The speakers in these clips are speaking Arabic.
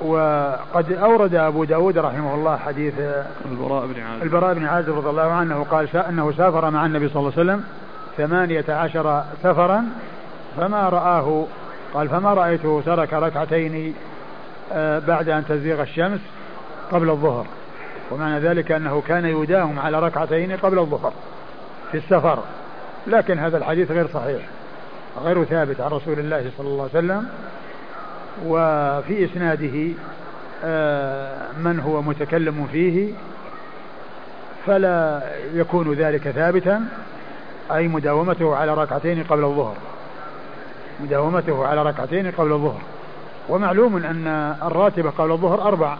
وقد أورد أبو داود رحمه الله حديث البراء بن عازب. البراء بن عازب رضي الله عنه قال أنه سافر مع النبي صلى الله عليه وسلم ثمانية عشر سفرا فما رآه. قال فما رأيته؟ ترك ركعتين آه، بعد أن تزيغ الشمس قبل الظهر. ومعنى ذلك أنه كان يداوم على ركعتين قبل الظهر في السفر. لكن هذا الحديث غير صحيح غير ثابت عن رسول الله صلى الله عليه وسلم. وفي إسناده آه، من هو متكلم فيه فلا يكون ذلك ثابتا أي مداومته على ركعتين قبل الظهر. مداومته على ركعتين قبل الظهر. ومعلوم أن الراتبة قبل الظهر أربع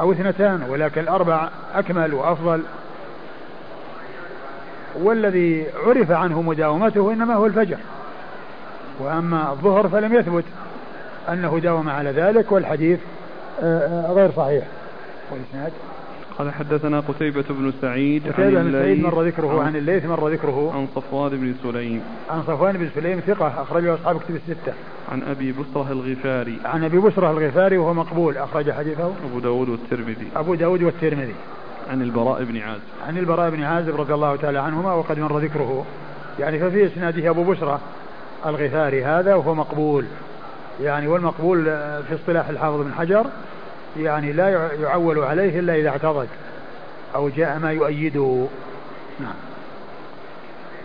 أو اثنتان ولكن الأربع أكمل وأفضل. والذي عرف عنه مداومته إنما هو الفجر. وأما الظهر فلم يثبت. أنه داوم على ذلك والحديث آه، آه، غير صحيح. والإسناد؟ قال حدثنا قتيبة بن سعيد قتيبة بن سعيد مر ذكره عن الليث مر ذكره عن صفوان بن سليم. عن صفوان بن سليم ثقة أخرجه أصحاب كتب الستة. عن أبي بسرة الغفاري. عن أبي بسرة الغفاري وهو مقبول أخرج حديثه. أبو داود والترمذي. أبو داود والترمذي. عن البراء بن عازب. عن البراء بن عازب رضي الله تعالى عنهما وقد مر ذكره. يعني ففي إسناده أبو بسرة الغفاري هذا وهو مقبول. يعني والمقبول في اصطلاح الحافظ بن حجر يعني لا يعول عليه إلا إذا اعتضد أو جاء ما يؤيده. نعم.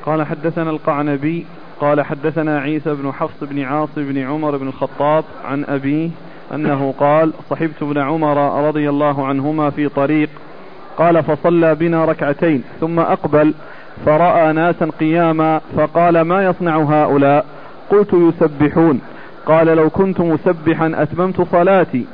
قال حدثنا القعنبي قال حدثنا عيسى بن حفص بن عاصم بن عمر بن الخطاب عن أبيه أنه قال صحبت ابن عمر رضي الله عنهما في طريق. قال فصلى بنا ركعتين ثم أقبل فرأى ناسا قياما فقال ما يصنع هؤلاء؟ قلت يسبحون. قال لو كنت مسبحا أتممت صلاتي.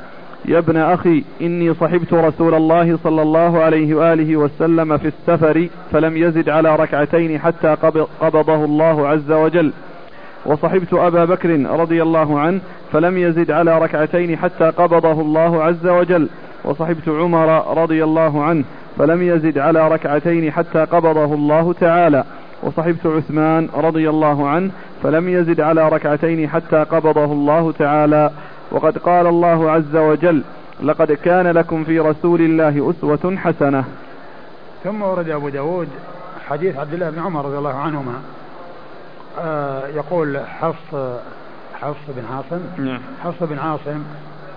يا ابن أخي إني صحبت رسول الله صلى الله عليه وآله وسلم في السفر فلم يزد على ركعتين حتى قبضه الله عز وجل. وصحبت أبا بكر رضي الله عنه فلم يزد على ركعتين حتى قبضه الله عز وجل. وصحبت عمر رضي الله عنه فلم يزد على ركعتين حتى قبضه الله تعالى. وصحبت عثمان رضي الله عنه فلم يزد على ركعتين حتى قبضه الله تعالى. وقد قال الله عز وجل لقد كان لكم في رسول الله أسوة حسنة. ثم ورد أبو داود حديث عبد الله بن عمر رضي الله عنهما. آه يقول حفص حفص بن عاصم. نعم. حفص بن عاصم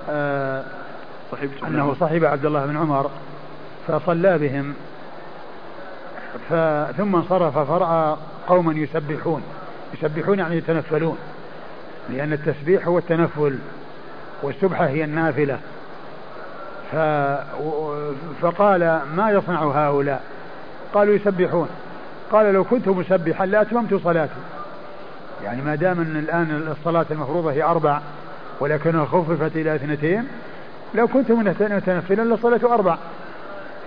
آه صحبت أنه صحب عبد الله بن عمر فصلى بهم. ثم انصرف فرأى قوما يسبحون. يسبحون يعني يتنفلون. لأن التسبيح هو التنفل والسبحة هي النافلة. ف... فقال ما يصنع هؤلاء؟ قالوا يسبحون. قال لو كنت مسبحا لأتممت صلاتي. يعني ما دام إن الآن الصلاة المفروضة هي أربع ولكنها خففت إلى اثنتين لو كنت متنفلا لصلاة أربع.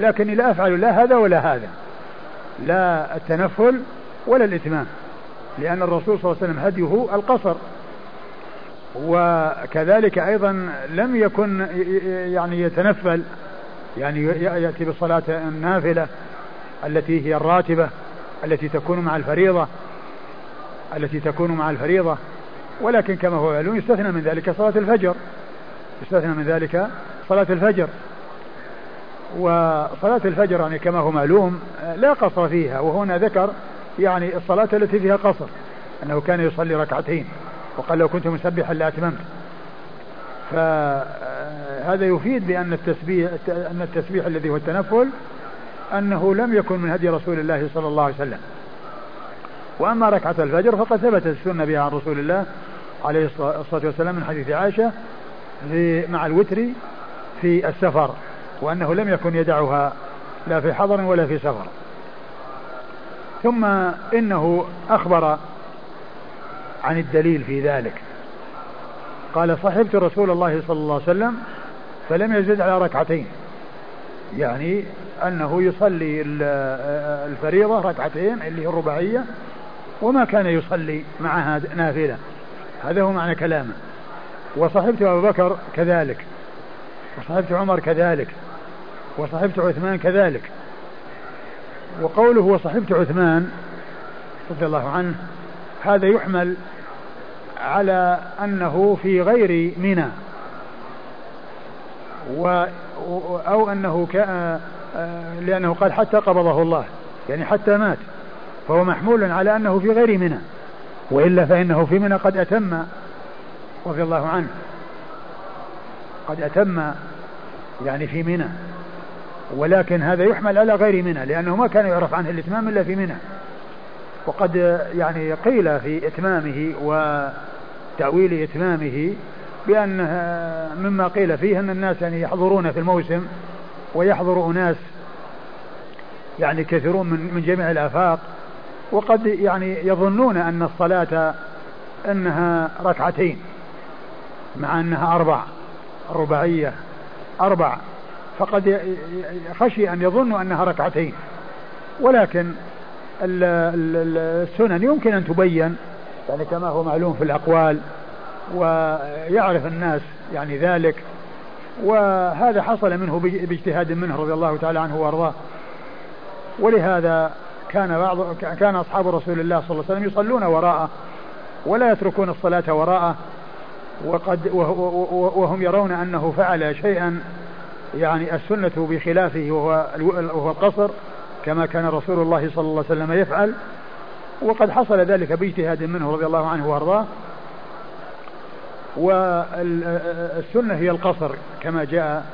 لكني لا أفعل لا هذا ولا هذا. لا التنفل ولا الإتمام لأن الرسول صلى الله عليه وسلم هديه القصر. وكذلك أيضا لم يكن يعني يتنفل يعني يأتي بالصلاة النافلة التي هي الراتبة التي تكون مع الفريضة التي تكون مع الفريضة. ولكن كما هو معلوم يستثنى من ذلك صلاة الفجر يستثنى من ذلك صلاة الفجر. وصلاة الفجر يعني كما هو معلوم لا قصر فيها وهنا ذكر يعني الصلاة التي فيها قصر أنه كان يصلي ركعتين وقال لو كنت مسبحا لأتممت فهذا يفيد بأن التسبيح أن التسبيح الذي هو التنفل أنه لم يكن من هدي رسول الله صلى الله عليه وسلم. وأما ركعة الفجر فقد ثبتت السنة بها عن رسول الله عليه الصلاة والسلام من حديث عائشة مع الوتر في السفر. وأنه لم يكن يدعها لا في حضر ولا في سفر. ثم إنه أخبر عن الدليل في ذلك. قال صحبت رسول الله صلى الله عليه وسلم فلم يزد على ركعتين. يعني أنه يصلي الفريضة ركعتين اللي هي الرباعية وما كان يصلي معها نافلة. هذا هو معنى كلامه. وصحبت أبو بكر كذلك. وصحبت عمر كذلك. وصحبت عثمان كذلك. وقوله وصحبت عثمان رضي الله عنه هذا يحمل على أنه في غير منى. و أو أنه كان لأنه قال حتى قبضه الله يعني حتى مات. فهو محمول على أنه في غير منى. وإلا فإنه في منى قد أتم رضي الله عنه. قد أتم يعني في منى. ولكن هذا يحمل على غير منى لأنه ما كان يعرف عنه الإتمام إلا في منى. وقد يعني قيل في إتمامه وتأويل إتمامه بأن مما قيل فيه أن الناس يعني يحضرون في الموسم ويحضر أناس يعني كثيرون من من جميع الآفاق وقد يعني يظنون أن الصلاة أنها ركعتين مع أنها أربع رباعية أربع. فقد خشي أن يظنوا أنها ركعتين. ولكن السنن يمكن أن تبين يعني كما هو معلوم في الأقوال ويعرف الناس يعني ذلك. وهذا حصل منه باجتهاد منه رضي الله تعالى عنه وأرضاه. ولهذا كان بعض كان أصحاب رسول الله صلى الله عليه وسلم يصلون وراءه ولا يتركون الصلاة وراءه وقد وهم يرون أنه فعل شيئا يعني السنة بخلافه وهو وهو القصر كما كان رسول الله صلى الله عليه وسلم يفعل. وقد حصل ذلك باجتهاد منه رضي الله عنه وأرضاه. والسنة هي القصر كما جاء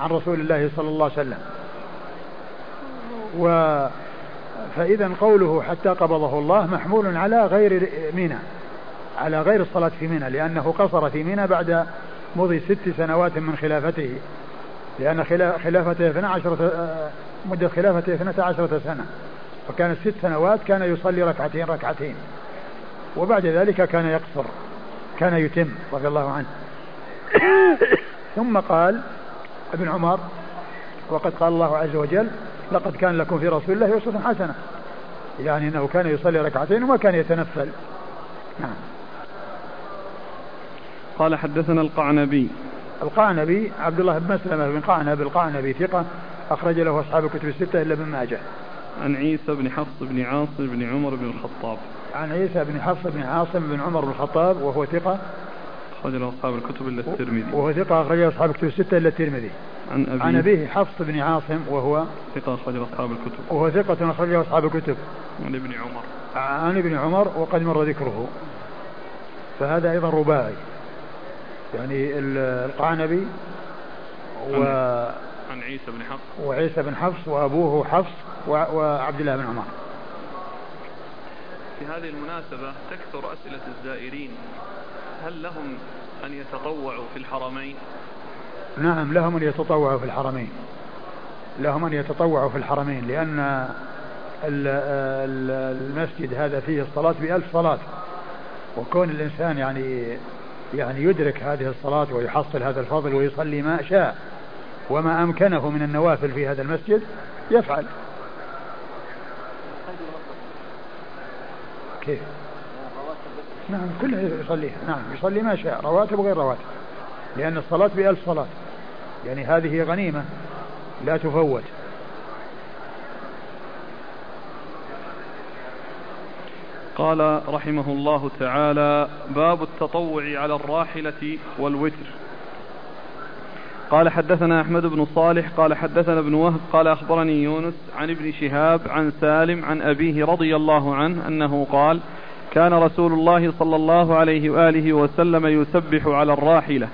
عن رسول الله صلى الله عليه وسلم. و فإذا قوله حتى قبضه الله محمول على غير منى على غير الصلاة في منى لأنه قصر في منى بعد مضي ست سنوات من خلافته. لأن خلافته 12 مدة خلافته 12 سنة. وكانت ست سنوات كان يصلي ركعتين ركعتين. وبعد ذلك كان يقصر كان يتم رضي الله عنه. ثم قال ابن عمر وقد قال الله عز وجل لقد كان لكم في رسول الله أسوة حسنة. يعني أنه كان يصلي ركعتين وما كان يتنفل. نعم. قال حدثنا القعنبي القعنبي عبد الله بن مسلمة بن قعنب القعنبي ثقة أخرج له أصحاب الكتب الستة إلا ابن ماجه. عن عيسى بن حفص بن عاصم بن عمر بن الخطاب. عن عيسى بن حفص بن عاصم بن عمر بن الخطاب وهو ثقة. أخرج له أصحاب الكتب إلا الترمذي. وهو ثقة أخرج له أصحاب الكتب الستة إلا الترمذي. عن أبيه. عن أبيه حفص بن عاصم وهو ثقة أخرج له أصحاب الكتب. وهو ثقة أخرج له أصحاب الكتب. عن ابن عمر. عن ابن عمر وقد مر ذكره. فهذا أيضا رباعي. يعني القعنبي و عن عيسى بن حفص. وعيسى بن حفص وأبوه حفص وعبد الله بن عمر. في هذه المناسبة تكثر أسئلة الزائرين. هل لهم أن يتطوعوا في الحرمين؟ نعم لهم أن يتطوعوا في الحرمين. لهم أن يتطوعوا في الحرمين لأن المسجد هذا فيه الصلاة بألف صلاة. وكون الإنسان يعني يعني يدرك هذه الصلاة ويحصل هذا الفضل ويصلي ما شاء وما أمكنه من النوافل في هذا المسجد يفعل. كيف؟ نعم كله يصليها نعم يصلي ما شاء رواتب وغير رواتب. لأن الصلاة بألف صلاة. يعني هذه غنيمة لا تفوت. قال رحمه الله تعالى باب التطوع على الراحلة والوتر. قال حدثنا أحمد بن صالح قال حدثنا ابن وهب قال أخبرني يونس عن ابن شهاب عن سالم عن أبيه رضي الله عنه أنه قال كان رسول الله صلى الله عليه وآله وسلم يسبح على الراحلة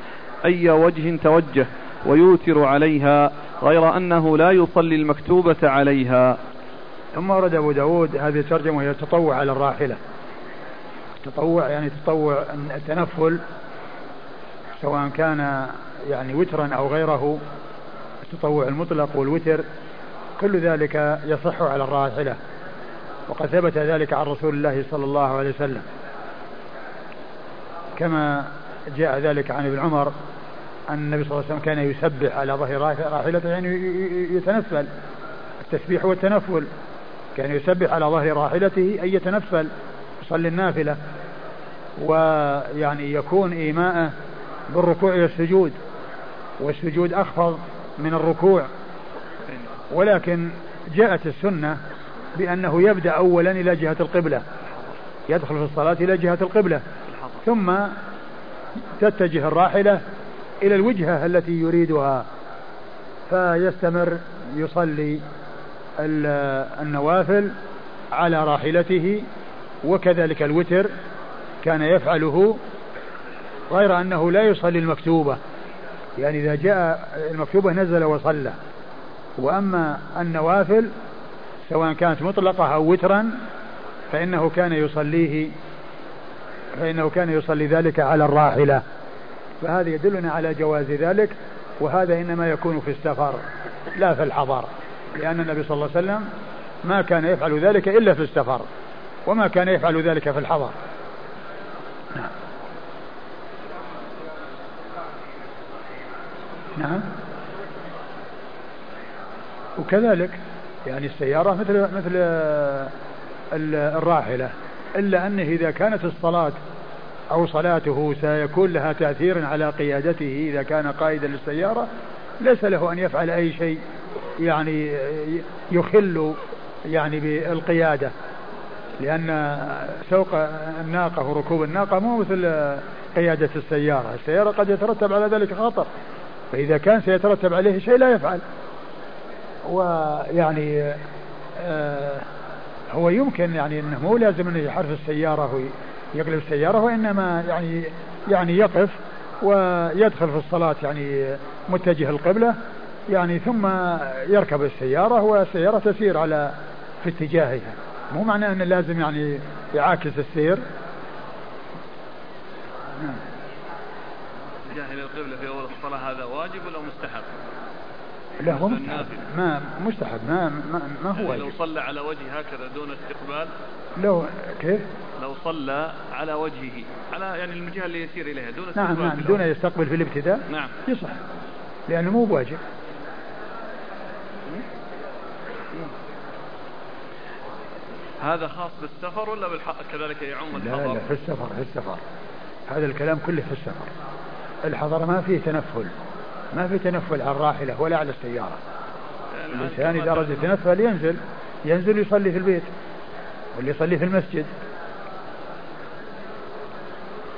أي وجه توجه ويوتر عليها غير أنه لا يصلي المكتوبة عليها. ثم ورد أبو داود هذه الترجمة وهي التطوع على الراحلة. التطوع يعني تطوع التنفل سواء كان يعني وترا أو غيره التطوع المطلق والوتر كل ذلك يصح على الراحلة. وقد ثبت ذلك عن رسول الله صلى الله عليه وسلم. كما جاء ذلك عن ابن عمر أن النبي صلى الله عليه وسلم كان يسبح على ظهر راحلته يعني يتنفل. التسبيح والتنفل. كان يسبح على ظهر راحلته أي يتنفل يصلي النافلة ويعني يكون إيماءه بالركوع والسجود والسجود أخفض من الركوع. ولكن جاءت السنة بأنه يبدأ أولا إلى جهة القبلة يدخل في الصلاة إلى جهة القبلة ثم تتجه الراحلة إلى الوجهة التي يريدها فيستمر يصلي النوافل على راحلته وكذلك الوتر كان يفعله غير أنه لا يصلي المكتوبة. يعني إذا جاء المكتوبة نزل وصلى. وأما النوافل سواء كانت مطلقة أو وترا فإنه كان يصليه فإنه كان يصلي ذلك على الراحلة. فهذا يدلنا على جواز ذلك وهذا إنما يكون في السفر لا في الحضر. لأن النبي صلى الله عليه وسلم ما كان يفعل ذلك إلا في السفر وما كان يفعل ذلك في الحضر. نعم. نعم. وكذلك يعني السيارة مثل مثل الراحلة إلا أنه إذا كانت الصلاة أو صلاته سيكون لها تأثير على قيادته إذا كان قائدا للسيارة ليس له أن يفعل أي شيء. يعني يخل يعني بالقيادة لأن سوق الناقة وركوب الناقة مو مثل قيادة السيارة السيارة قد يترتب على ذلك خطر فإذا كان سيترتب عليه شيء لا يفعل. ويعني آه هو يمكن يعني إنه مو لازم إنه يحرف السيارة ويقلب السيارة وانما يعني يعني يقف ويدخل في الصلاة يعني متجه القبلة يعني ثم يركب السيارة والسيارة تسير على في اتجاهها. مو معناه إنه لازم يعني يعاكس السير؟ نعم. اتجاه إلى القبلة في أول الصلاه هذا واجب ولا مستحب؟ لا هو مستحب. ما مستحب. ما ما, ما هو يعني لو صلى على وجهه هكذا دون استقبال؟ لو كيف؟ لو صلى على وجهه على يعني الجهه اللي يسير اليها دون نعم، استقبال نعم نعم دون يستقبل في الابتداء؟ نعم. يصح. لأنه مو بواجب. هذا خاص بالسفر ولا بالحق كذلك يعم الحضر؟ لا لا في السفر في السفر. هذا الكلام كله في السفر. الحضر ما فيه تنفل ما في تنفل على الراحلة ولا على السيارة. الإنسان إذا أراد يتنفل ينزل ينزل يصلي في البيت واللي يصلي في المسجد.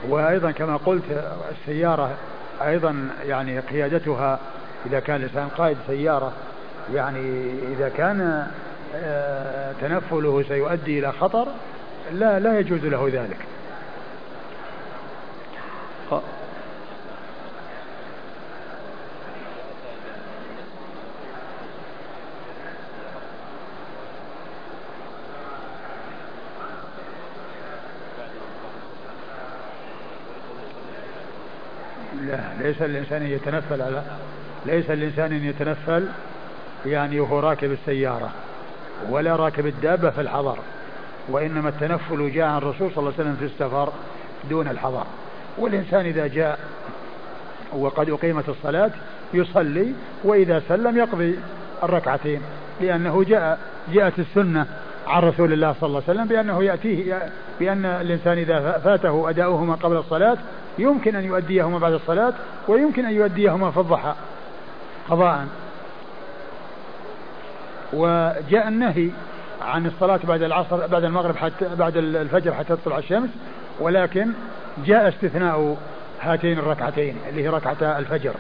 وأيضا كما قلت السيارة أيضا يعني قيادتها إذا كان الإنسان قائد سيارة يعني إذا كان تنفله سيؤدي إلى خطر لا لا يجوز له ذلك. ليس الإنسان يتنفل على ليس الإنسان أن يتنفل يعني وهو راكب السيارة. ولا راكب الدابة في الحضر وإنما التنفل جاء عن الرسول صلى الله عليه وسلم في السفر دون الحضر. والإنسان إذا جاء وقد أقيمت الصلاة يصلي وإذا سلم يقضي الركعتين لأنه جاء جاءت السنة عن رسول الله صلى الله عليه وسلم بأنه يأتيه بأن الإنسان إذا فاته أداؤهما قبل الصلاة يمكن أن يؤديهما بعد الصلاة ويمكن أن يؤديهما في الضحى قضاء. وجاء النهي عن الصلاة بعد العصر بعد المغرب حتى بعد الفجر حتى تطلع الشمس ولكن جاء استثناء هاتين الركعتين اللي هي ركعتا الفجر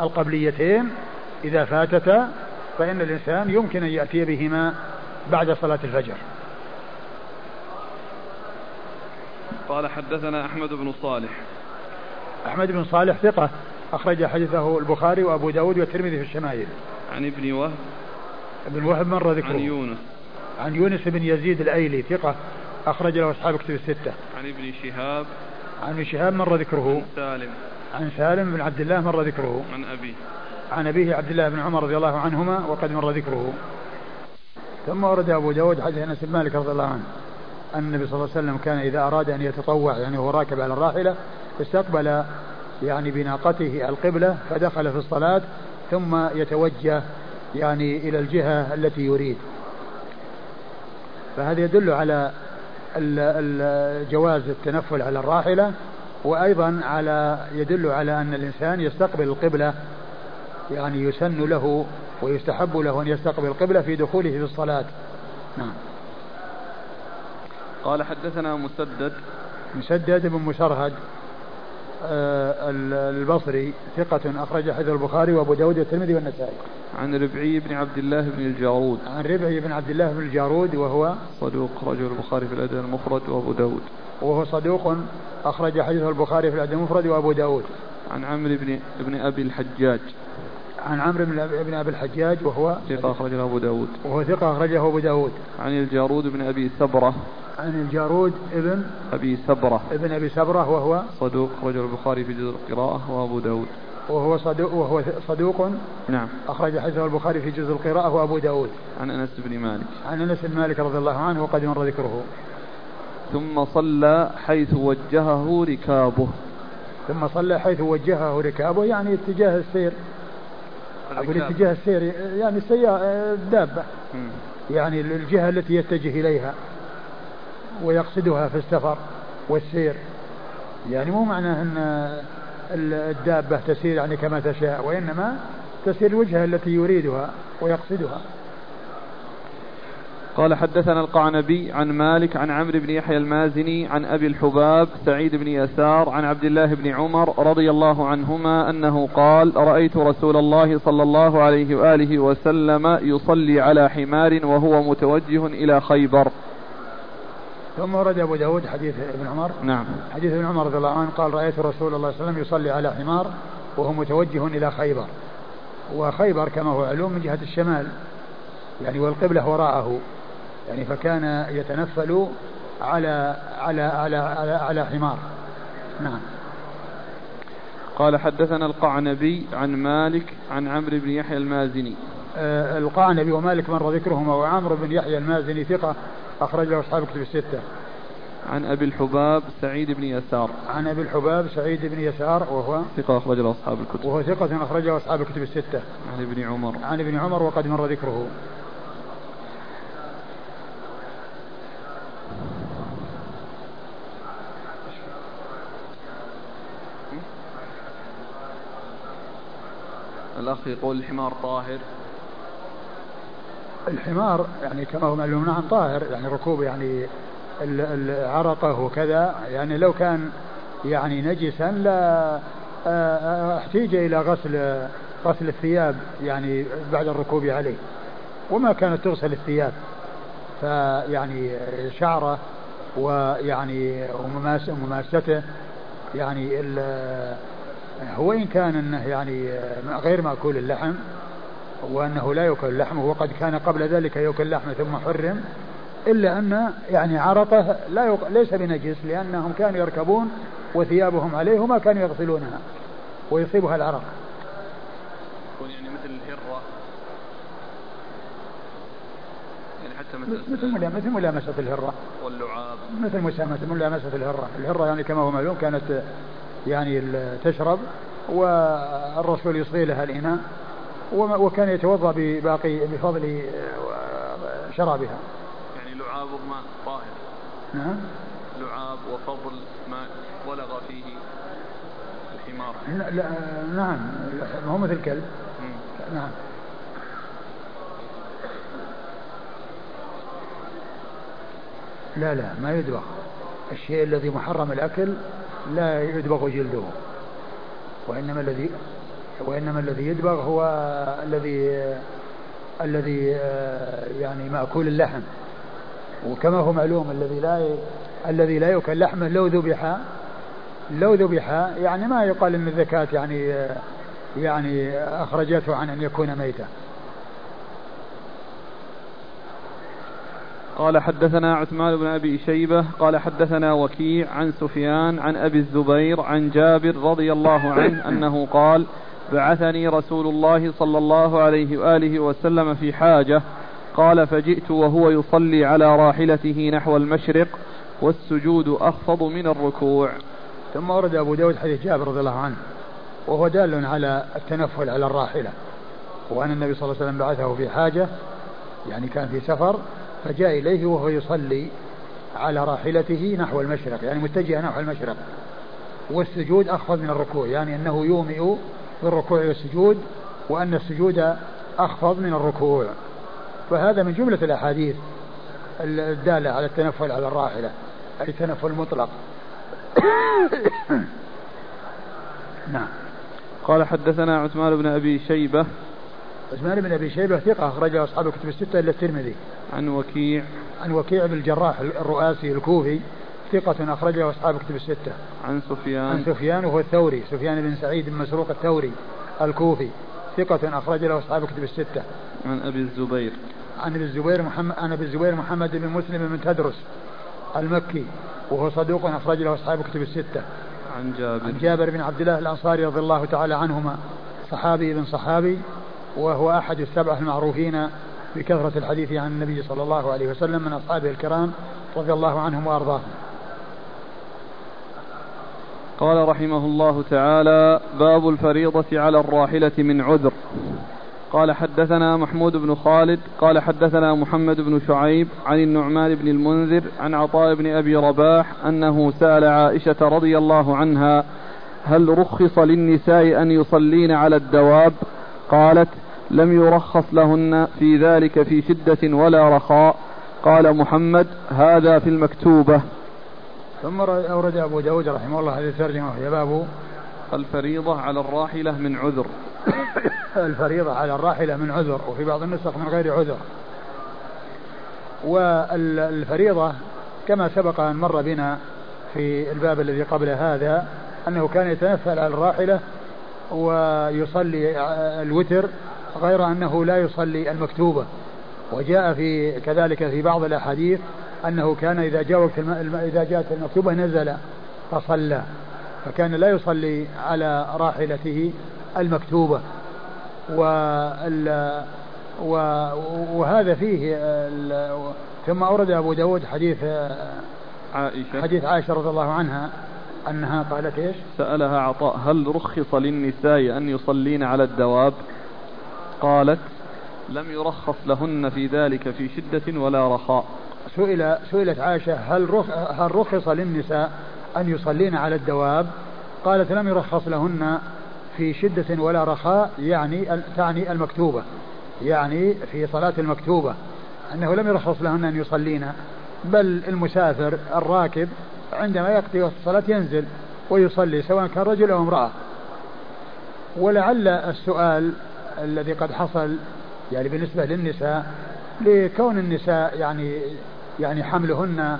القبليتين. إذا فاتتا فإن الإنسان يمكن أن يأتي بهما بعد صلاة الفجر. قال حدثنا أحمد بن صالح. أحمد بن صالح ثقة أخرج حديثه البخاري وأبو داود والترمذي في الشمائل. عن ابن وهب ابن وهب مر ذكره. عن يونس. عن يونس بن يزيد الأيلي ثقة أخرج له أصحاب كتب الستة. عن ابن شهاب. عن ابن شهاب مر ذكره. عن سالم. عن سالم بن عبد الله مر ذكره. عن أبيه. عن أبيه عبد الله بن عمر رضي الله عنهما وقد مر ذكره. ثم ورد أبو داود حديث أنس بن مالك رضي الله عنه أن النبي صلى الله عليه وسلم كان إذا أراد أن يتطوع يعني هو راكب على الراحلة استقبل يعني بناقته القبلة فدخل في الصلاة ثم يتوجه يعني إلى الجهة التي يريد. فهذا يدل على جواز التنفل على الراحلة وأيضا على يدل على أن الإنسان يستقبل القبلة يعني يسن له ويستحب له أن يستقبل القبلة في دخوله في الصلاة. نعم. قال حدثنا مسدد. مسدد بن مسرهد آه، البصري ثقة أخرج حديث البخاري وأبو داود والترمذي والنسائي. عن ربعي بن عبد الله بن الجارود. عن ربعي بن عبد الله بن الجارود وهو صدوق رجل البخاري في الأدب المفرد وأبو داود. وهو صدوق أخرج حديثه البخاري في الأدب المفرد وأبو داود. عن عمرو بن ابن أبي الحجاج. عن عمرو بن أبي الحجاج وهو ثقة أخرجه أبو داود. وهو ثقة أخرجه أبو داود. عن الجارود بن أبي سبرة عن الجارود ابن أبي سبرة. ابن أبي سبرة وهو صدوق رجل البخاري في جزء القراءة وأبو داود. وهو صدوق وهو صدوق نعم. أخرج حديثه البخاري في جزء القراءة وأبو داود. عن أنس بن مالك. عن أنس بن مالك رضي الله عنه وقد مر ذكره. ثم صلى حيث وجهه ركابه. ثم صلى حيث وجهه ركابه يعني اتجاه السير. أقول اتجاه السير يعني السيارة الدابة يعني الجهة التي يتجه إليها. ويقصدها في السفر والسير. يعني مو معناه أن الدابة تسير يعني كما تشاء وإنما تسير الوجهة التي يريدها ويقصدها. قال حدثنا القعنبي عن مالك عن عمرو بن يحيى المازني عن أبي الحباب سعيد بن يسار عن عبد الله بن عمر رضي الله عنهما أنه قال رأيت رسول الله صلى الله عليه وآله وسلم يصلي على حمار وهو متوجه إلى خيبر. ثم ورد أبو داود حديث ابن عمر. نعم. حديث ابن عمر رضي الله عنه قال رأيت رسول الله صلى الله عليه وسلم يصلي على حمار وهو متوجه إلى خيبر. وخيبر كما هو علوم من جهة الشمال. يعني والقبلة وراءه. يعني فكان يتنفل على على على على, على حمار. نعم. قال حدثنا القعنبي عن مالك عن عمرو بن يحيى المازني. آه القعنبي ومالك مر ذكرهما وعمرو بن يحيى المازني ثقة أخرج له أصحاب الكتب الستة. عن أبي الحباب سعيد بن يسار. عن أبي الحباب سعيد بن يسار وهو ثقة أخرج له أصحاب الكتب. وهو ثقة أخرج له أصحاب الكتب الستة. عن ابن عمر. عن ابن عمر وقد مر ذكره. الأخ يقول الحمار طاهر. الحمار يعني كما هو معلوم نعم طاهر يعني ركوب يعني العرقة وكذا يعني لو كان يعني نجسا لا احتيج إلى غسل غسل الثياب يعني بعد الركوب عليه. وما كانت تغسل الثياب فيعني شعره ويعني ومماسته يعني هو إن كان أنه يعني غير مأكول اللحم وأنه لا يؤكل لحمه وقد كان قبل ذلك يؤكل لحمه ثم حرم إلا أن يعني عرقه لا يق... ليس بنجس لأنهم كانوا يركبون وثيابهم عليه وما كانوا يغسلونها ويصيبها العرق. يعني مثل الهرة. يعني حتى مثل مثل مثل ملامسة الهرة. واللعاب. مثل ملامسة الهرة. الهرة يعني كما هو معلوم كانت يعني تشرب والرسول يصغي لها الإناء. وكان يتوضأ بباقي بفضل شرابها. يعني لعاب ماء طاهر. نعم. لعاب وفضل ماء ولغ فيه الحمار. لا, لا نعم هو مثل الكلب. نعم. لا لا ما يدبغ الشيء الذي محرم الأكل لا يدبغ جلده وإنما الذي وإنما الذي يدبغ هو الذي الذي يعني مأكول اللحم وكما هو معلوم الذي لا الذي لا يؤكل لحمه لو ذبح لو ذبح يعني ما يقال إن الزكاة يعني يعني أخرجته عن أن يكون ميتا. قال حدثنا عثمان بن أبي شيبة قال حدثنا وكيع عن سفيان عن أبي الزبير عن جابر رضي الله عنه أنه قال بعثني رسول الله صلى الله عليه وآله وسلم في حاجة قال فجئت وهو يصلي على راحلته نحو المشرق والسجود أخفض من الركوع. ثم ورد أبو داود حديث جابر رضي الله عنه وهو دال على التنفل على الراحلة وأن النبي صلى الله عليه وسلم بعثه في حاجة يعني كان في سفر فجاء إليه وهو يصلي على راحلته نحو المشرق يعني متجه نحو المشرق والسجود أخفض من الركوع يعني أنه يومئ بالركوع والسجود وأن السجود أخفض من الركوع. فهذا من جملة الأحاديث الدالة على التنفل على الراحلة أي التنفل المطلق نعم. قال حدثنا عثمان بن أبي شيبة. عثمان بن أبي شيبة ثقة أخرجه أصحاب الكتب الستة إلا الترمذي. عن وكيع. عن وكيع بن الجراح الرؤاسي الكوفي. ثقة أخرجه أصحاب الكتب الستة. عن سفيان. عن سفيان وهو الثوري سفيان بن سعيد بن مسروق الثوري الكوفي ثقة أخرج له أصحاب الكتب الستة. عن أبي الزبير. عن أبي الزبير محمد عن أبي الزبير محمد بن مسلم بن تدرس المكي وهو صدوق اخرج له أصحاب الكتب الستة. عن جابر. عن جابر بن عبد الله الأنصاري رضي الله تعالى عنهما صحابي بن صحابي وهو أحد السبعة المعروفين بكثرة الحديث عن النبي صلى الله عليه وسلم من أصحابه الكرام رضي الله عنهم وأرضاهم. قال رحمه الله تعالى باب الفريضة على الراحلة من عذر. قال حدثنا محمود بن خالد قال حدثنا محمد بن شعيب عن النعمان بن المنذر عن عطاء بن أبي رباح أنه سأل عائشة رضي الله عنها هل رخص للنساء أن يصلين على الدواب؟ قالت لم يرخص لهن في ذلك في شدة ولا رخاء. قال محمد هذا في المكتوبة. ثم أورد أبو داود رحمه الله هذه الترجمة وهي باب الفريضة على الراحلة من عذر. الفريضة على الراحلة من عذر وفي بعض النسخ من غير عذر. والفريضة كما سبق أن مر بنا في الباب الذي قبل هذا أنه كان يتنفل على الراحلة ويصلي الوتر غير أنه لا يصلي المكتوبة. وجاء في كذلك في بعض الأحاديث أنه كان إذا جاء وقت إذا جاءت المكتوبة نزل فصلى فكان لا يصلي على راحلته المكتوبة. وهذا فيه ثم أورد أبو داود حديث عائشة. حديث عائشة رضي الله عنها أنها قالت إيش؟ سألها عطاء هل رخص للنساء أن يصلين على الدواب؟ قالت لم يرخص لهن في ذلك في شدة ولا رخاء. سئل سئلت عائشة هل رخ هل رخص للنساء أن يصلين على الدواب؟ قالت لم يرخص لهن في شدة ولا رخاء يعني تعني المكتوبة يعني في صلاة المكتوبة أنه لم يرخص لهن أن يصلين بل المسافر الراكب عندما يقضي وقت الصلاة ينزل ويصلي سواء كان رجل أو امرأة. ولعل السؤال الذي قد حصل يعني بالنسبة للنساء لكون النساء يعني يعني حملهن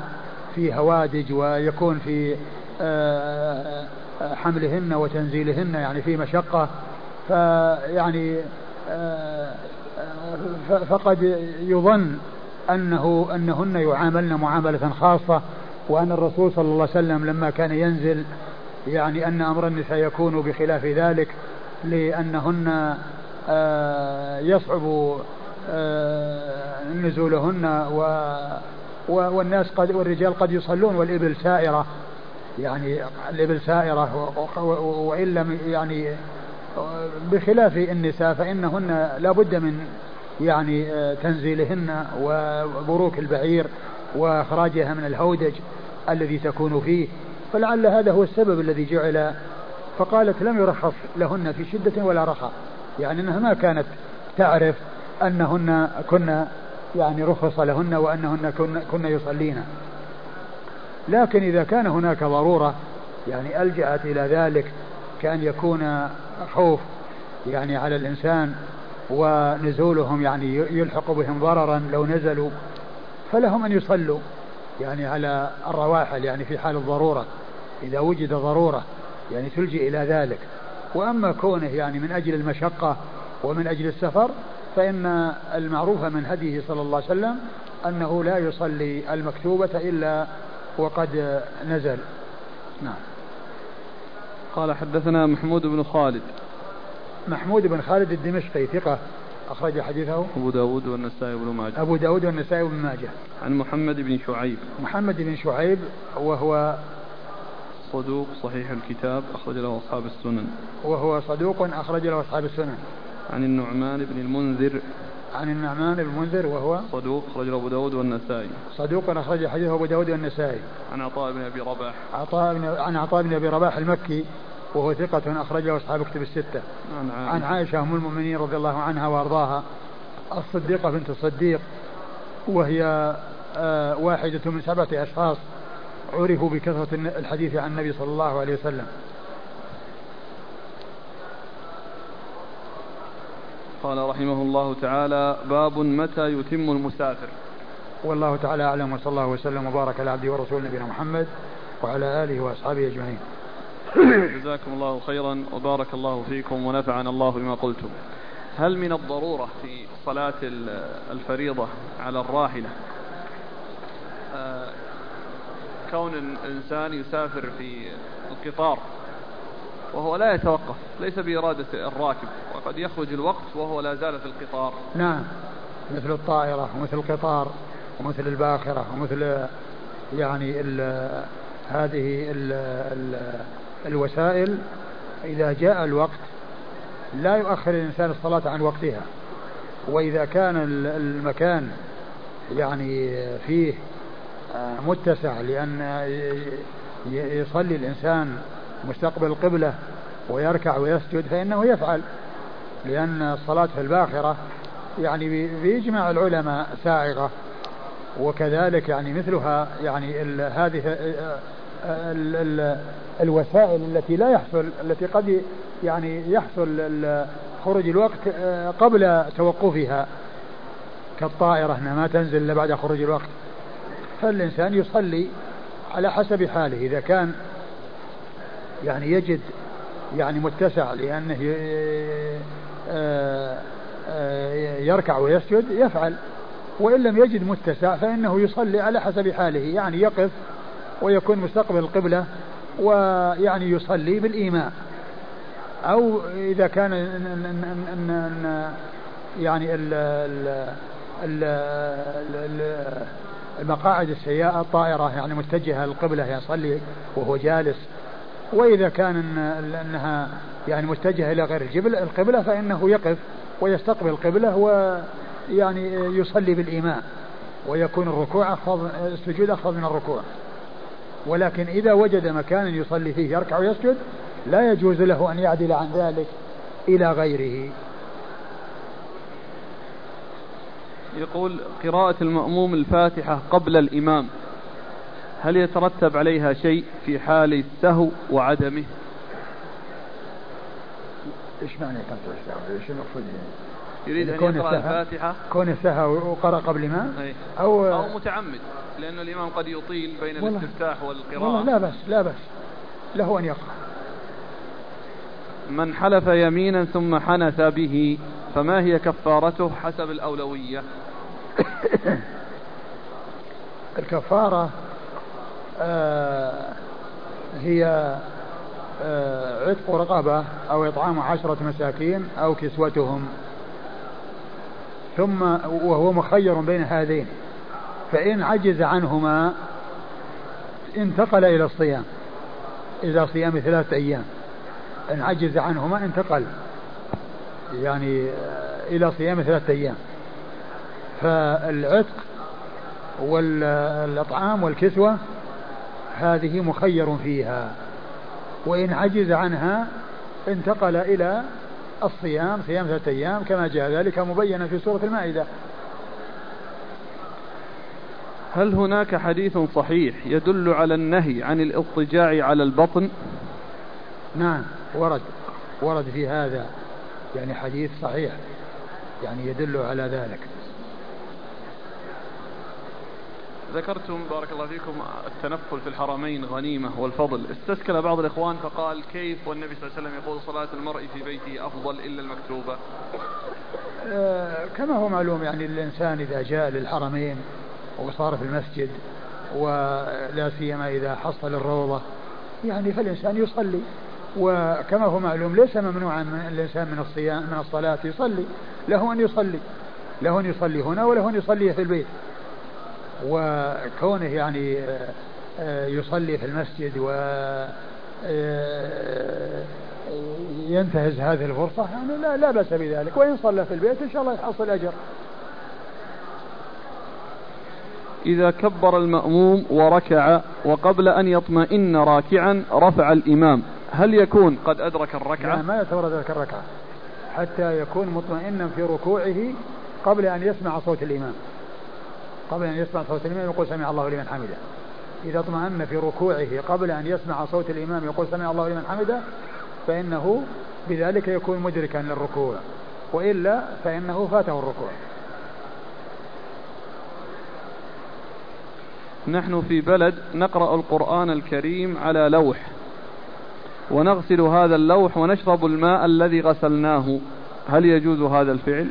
في هوادج ويكون في آه، حملهن وتنزيلهن يعني في مشقة. فيعني آه، فقد يظن أنه أنهن يعاملن معاملة خاصة وأن الرسول صلى الله عليه وسلم لما كان ينزل يعني أن أمر النساء يكون بخلاف ذلك لأنهن آه، يصعب نزولهن و والناس قد والرجال قد يصلون والإبل سائرة. يعني الإبل سائرة وإن لم يعني بخلاف النساء فإنهن لا بد من يعني تنزيلهن وبروك البعير وإخراجها من الهودج الذي تكون فيه. فلعل هذا هو السبب الذي جعل فقالت لم يرخص لهن في شدة ولا رخاء. يعني أنها ما كانت تعرف أنهن كن يعني رخص لهن وأنهن كن, كن يصلين. لكن إذا كان هناك ضرورة يعني ألجأت إلى ذلك كأن يكون خوف يعني على الإنسان ونزولهم يعني يلحق بهم ضررا لو نزلوا فلهم أن يصلوا يعني على الرواحل يعني في حال الضرورة. إذا وجد ضرورة يعني تلجئ إلى ذلك. وأما كونه يعني من أجل المشقة ومن أجل السفر فإن المعروف من هديه صلى الله عليه وسلم أنه لا يصلي المكتوبة إلا وقد نزل. نعم. قال حدثنا محمود بن خالد. محمود بن خالد الدمشقي ثقة أخرج حديثه. أبو داود والنسائي بن ماجه. أبو داود والنسائي بن ماجه. عن محمد بن شعيب. محمد بن شعيب وهو صدوق صحيح الكتاب أخرج له أصحاب السنن. وهو صدوق أخرج له أصحاب السنن. عن النعمان بن المنذر. عن النعمان بن المنذر وهو صدوق أخرج أبو داود والنسائي. صدوق أخرج حديثه أبو داود والنسائي. عن عطاء بن أبي رباح. عطاء بن عن عطاء بن أبي رباح المكي وهو ثقة أخرجه أصحاب كتب الستة. عن عائشة, عن عائشة أم المؤمنين رضي الله عنها وأرضاها الصديقة بنت الصديق وهي آه، واحدة من سبعة أشخاص عرفوا بكثرة الحديث عن النبي صلى الله عليه وسلم. قال رحمه الله تعالى باب متى يتم المسافر. والله تعالى أعلم وصلى الله وسلم وبارك على عبده ورسوله نبينا محمد وعلى آله وأصحابه أجمعين. جزاكم الله خيرا وبارك الله فيكم ونفعنا الله بما قلتم. هل من الضرورة في صلاة الفريضة على الراحلة؟ آه، كون الإنسان يسافر في القطار وهو لا يتوقف ليس بإرادة الراكب وقد يخرج الوقت وهو لا زال في القطار. نعم مثل الطائرة ومثل القطار ومثل الباخرة ومثل يعني ال هذه ال ال الوسائل إذا جاء الوقت لا يؤخر الإنسان الصلاة عن وقتها. وإذا كان المكان يعني فيه آه، متسع لأن يصلي الإنسان مستقبل القبلة ويركع ويسجد فإنه يفعل لأن الصلاة في الباخرة يعني بإجماع العلماء سائغة وكذلك يعني مثلها يعني هذه ال ال الوسائل التي لا يحصل التي قد يعني يحصل خروج الوقت آه، قبل توقفها كالطائرة أنها ما تنزل إلا بعد خروج الوقت. فالإنسان يصلي على حسب حاله إذا كان يعني يجد يعني متسع لأنه آه، آه، يركع ويسجد يفعل. وإن لم يجد متسع فإنه يصلي على حسب حاله يعني يقف ويكون مستقبل القبلة ويعني يصلي بالإيماء. أو إذا كان يعني ال ال ال المقاعد السيئة الطائرة يعني متجهة للقبلة يصلي وهو جالس. وإذا كان أنها يعني متجهة إلى غير القبلة فإنه يقف ويستقبل القبلة ويعني يصلي بالإيماء ويكون الركوع أخفض السجود أخفض من الركوع. ولكن إذا وجد مكانا يصلي فيه يركع ويسجد لا يجوز له أن يعدل عن ذلك إلى غيره. يقول قراءة المأموم الفاتحة قبل الإمام. هل يترتب عليها شيء في حال السهو وعدمه؟ إيش معنى إيش المقصود يريد أن يقرأ الفاتحة. كون السهو وقرأ قبل ما؟ أو أو متعمد لأن الإمام قد يطيل بين الاستفتاح والقراءة. والله لا بس لا بس له أن يقرأ. من حلف يمينا ثم حنث به فما هي كفارته حسب الأولوية؟ الكفارة آه هي آه عتق رقبة أو إطعام عشرة مساكين أو كسوتهم. ثم وهو مخير بين هذين. فإن عجز عنهما انتقل إلى الصيام إلى صيام ثلاثة أيام. إن عجز عنهما انتقل يعني إلى صيام ثلاثة أيام. فالعتق والأطعام والكسوة هذه مخير فيها. وإن عجز عنها انتقل إلى الصيام صيام ثلاثة أيام كما جاء ذلك مبينا في سورة المائدة. هل هناك حديث صحيح يدل على النهي عن الاضطجاع على البطن؟ نعم ورد ورد في هذا يعني حديث صحيح يعني يدل على ذلك. ذكرتم بارك الله فيكم التنفل في الحرمين غنيمة والفضل. استسكل بعض الإخوان فقال كيف؟ والنبي صلى الله عليه وسلم يقول صلاة المرء في بيته أفضل إلا المكتوبة. آه كما هو معلوم يعني الإنسان إذا جاء للحرمين وصار في المسجد ولا سيما إذا حصل الروضة يعني فالإنسان يصلي. وكما هو معلوم ليس ممنوعا من الإنسان من الصيام من الصلاة يصلي له أن يصلي له أن يصلي هنا وله أن يصلي في البيت. وكونه يعني آه، يصلي في المسجد و آه، ينتهز هذه الفرصة يعني لا, لا بأس بذلك. وإن صلى في البيت إن شاء الله يحصل أجر. إذا كبر المأموم وركع وقبل أن يطمئن راكعا رفع الإمام. هل يكون قد أدرك الركعة؟ لا ما يعتبر أدرك الركعة. حتى يكون مطمئنا في ركوعه قبل أن يسمع صوت الإمام. قبل أن يسمع صوت الإمام يقول سمع الله لمن حمده. إذا اطمأن في ركوعه قبل أن يسمع صوت الإمام يقول سمع الله لمن حمده فإنه بذلك يكون مدركا للركوع. وإلا فإنه فاته الركوع. نحن في بلد نقرأ القرآن الكريم على لوح. ونغسل هذا اللوح ونشرب الماء الذي غسلناه. هل يجوز هذا الفعل؟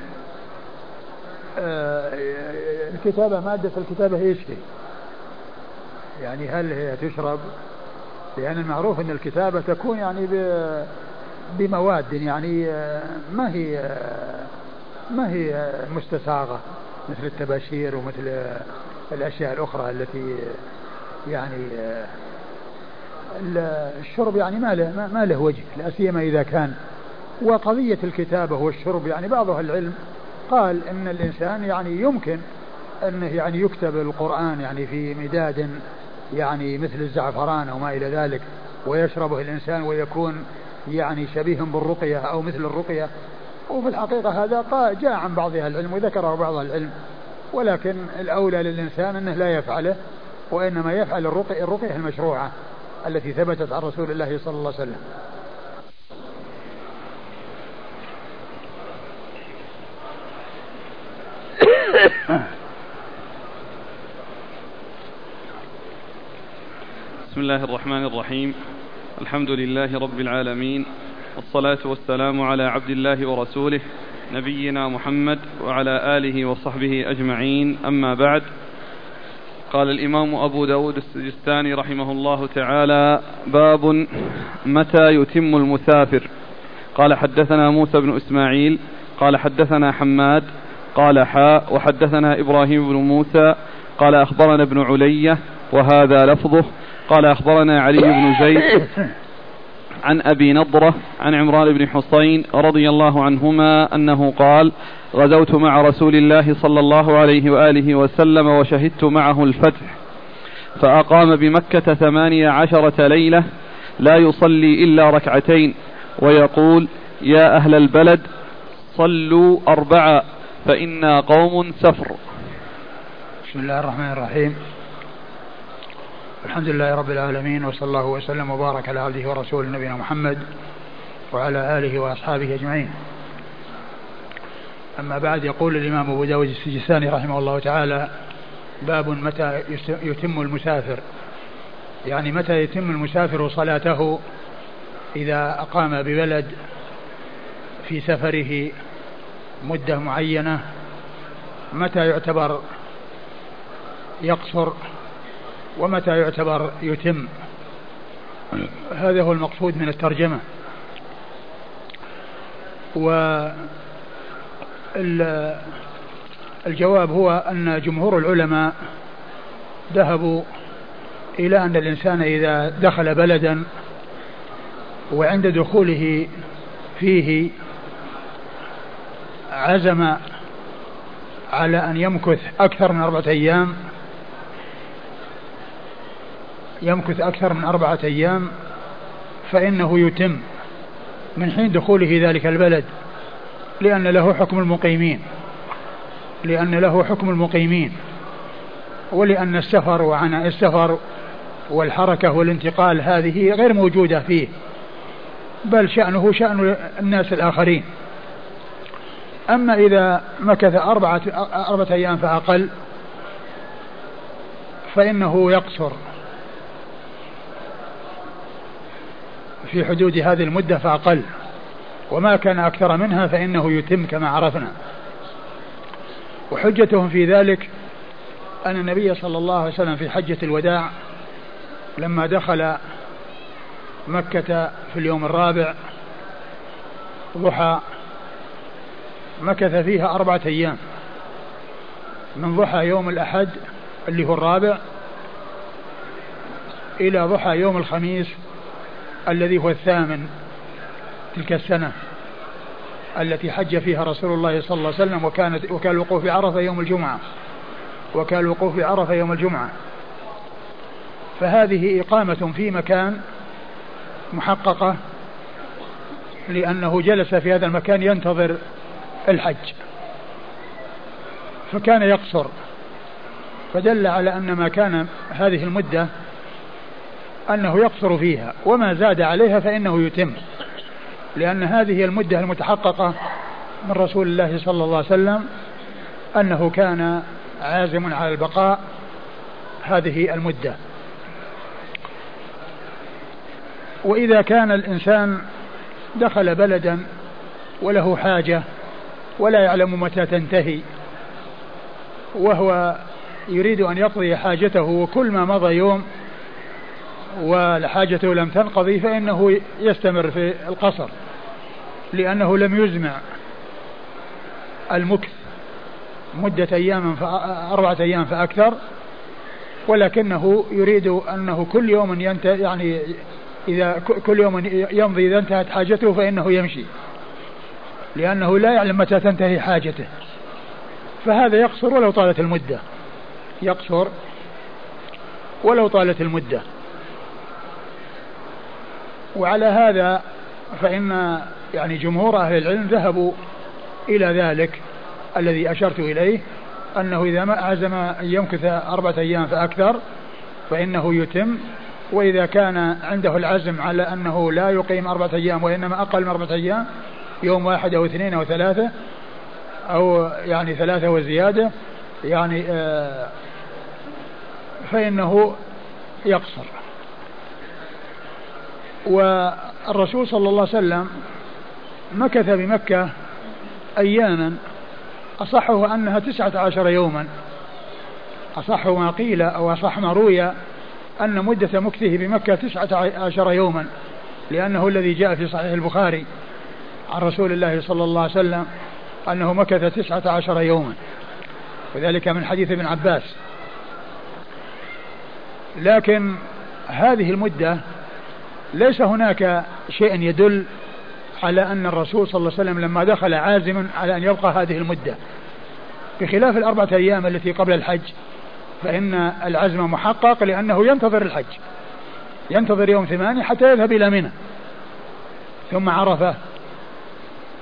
آه الكتابة مادة الكتابة إيش هي؟ يعني هل هي تشرب؟ لأن المعروف أن الكتابة تكون يعني بمواد يعني آه، ما هي آه، ما هي مستساغة مثل التباشير ومثل الأشياء الأخرى التي يعني الشرب يعني ما له ما له وجه لا سيما إذا كان وقضية الكتابة والشرب يعني بعض أهل العلم قال إن الإنسان يعني يمكن أنه يعني يكتب القرآن يعني في مداد يعني مثل الزعفران أو ما إلى ذلك ويشربه الإنسان ويكون يعني شبيه بالرقية أو مثل الرقية. وفي الحقيقة هذا جاء عن بعض أهل العلم وذكره بعض العلم. ولكن الأولى للإنسان أنه لا يفعله وإنما يفعل الرقية, الرقية المشروعة التي ثبتت عن رسول الله صلى الله عليه وسلم. بسم الله الرحمن الرحيم. الحمد لله رب العالمين. والصلاة والسلام على عبد الله ورسوله نبينا محمد وعلى آله وصحبه أجمعين. أما بعد قال الإمام أبو داود السجستاني رحمه الله تعالى باب متى يتم المسافر. قال حدثنا موسى بن إسماعيل قال حدثنا حماد قال حاء وحدثنا إبراهيم بن موسى قال أخبرنا ابن علية وهذا لفظه قال أخبرنا علي بن زيد عن أبي نضرة عن عمران بن حصين رضي الله عنهما أنه قال غزوت مع رسول الله صلى الله عليه وآله وسلم وشهدت معه الفتح فأقام بمكة ثمانية عشرة ليلة لا يصلي إلا ركعتين ويقول يا أهل البلد صلوا أربعة فإنا قوم سفر. بسم الله الرحمن الرحيم. الحمد لله رب العالمين وصلى الله وسلم وبارك على عبده ورسوله نبينا محمد وعلى آله وأصحابه أجمعين. أما بعد يقول الإمام أبو داود السجستاني رحمه الله تعالى باب متى يتم المسافر. يعني متى يتم المسافر صلاته إذا أقام ببلد في سفره مدة معينة متى يعتبر يقصر ومتى يعتبر يتم؟ هذا هو المقصود من الترجمة. والجواب هو أن جمهور العلماء ذهبوا إلى أن الإنسان إذا دخل بلدا وعند دخوله فيه عزم على أن يمكث أكثر من أربعة أيام يمكث أكثر من أربعة أيام فإنه يتم من حين دخوله ذلك البلد لأن له حكم المقيمين لأن له حكم المقيمين ولأن السفر وعناء السفر والحركة والانتقال هذه غير موجودة فيه بل شأنه شأن الناس الآخرين. أما إذا مكث أربعة, أربعة أيام فأقل فإنه يقصر. في حدود هذه المدة فأقل. وما كان أكثر منها فإنه يتم كما عرفنا. وحجتهم في ذلك أن النبي صلى الله عليه وسلم في حجة الوداع لما دخل مكة في اليوم الرابع ضحى مكث فيها أربعة أيام. من ضحى يوم الأحد اللي هو الرابع إلى ضحى يوم الخميس الذي هو الثامن تلك السنة التي حج فيها رسول الله صلى الله عليه وسلم وكانت وكان الوقوف عرفة يوم الجمعة. وكان الوقوف عرفة يوم الجمعة. فهذه إقامة في مكان محققة لأنه جلس في هذا المكان ينتظر الحج. فكان يقصر. فدل على أن ما كان هذه المدة أنه يقصر فيها وما زاد عليها فإنه يتم. لأن هذه المدة المتحققة من رسول الله صلى الله عليه وسلم أنه كان عازم على البقاء هذه المدة. وإذا كان الإنسان دخل بلدا وله حاجة ولا يعلم متى تنتهي. وهو يريد أن يقضي حاجته وكل ما مضى يوم وحاجته لم تنقضي فإنه يستمر في القصر لأنه لم يزمع المكث مدة أيام أربعة أيام فأكثر. ولكنه يريد أنه كل يوم ينتهي يعني إذا كل يوم يمضي إذا انتهت حاجته فإنه يمشي. لأنه لا يعلم متى تنتهي حاجته. فهذا يقصر ولو طالت المدة. يقصر ولو طالت المدة. وعلى هذا فإن يعني جمهور أهل العلم ذهبوا إلى ذلك الذي أشرت إليه أنه إذا ما عزم أن يمكث أربعة أيام فأكثر فإنه يتم. وإذا كان عنده العزم على أنه لا يقيم أربعة أيام وإنما أقل من أربعة أيام يوم واحد أو اثنين أو ثلاثة أو يعني ثلاثة وزيادة يعني آه فإنه يقصر. والرسول صلى الله عليه وسلم مكث بمكة أياما أصحه أنها تسعة عشر يوما. أصح ما قيل أو أصح ما روي أن مدة مكثه بمكة تسعة عشر يوما لأنه الذي جاء في صحيح البخاري. عن رسول الله صلى الله عليه وسلم أنه مكث تسعة عشر يوما. وذلك من حديث ابن عباس. لكن هذه المدة ليس هناك شيء يدل على أن الرسول صلى الله عليه وسلم لما دخل عازما على أن يبقى هذه المدة. بخلاف الأربعة أيام التي قبل الحج فإن العزم محقق لأنه ينتظر الحج. ينتظر يوم ثمانية حتى يذهب إلى منى. ثم عرفة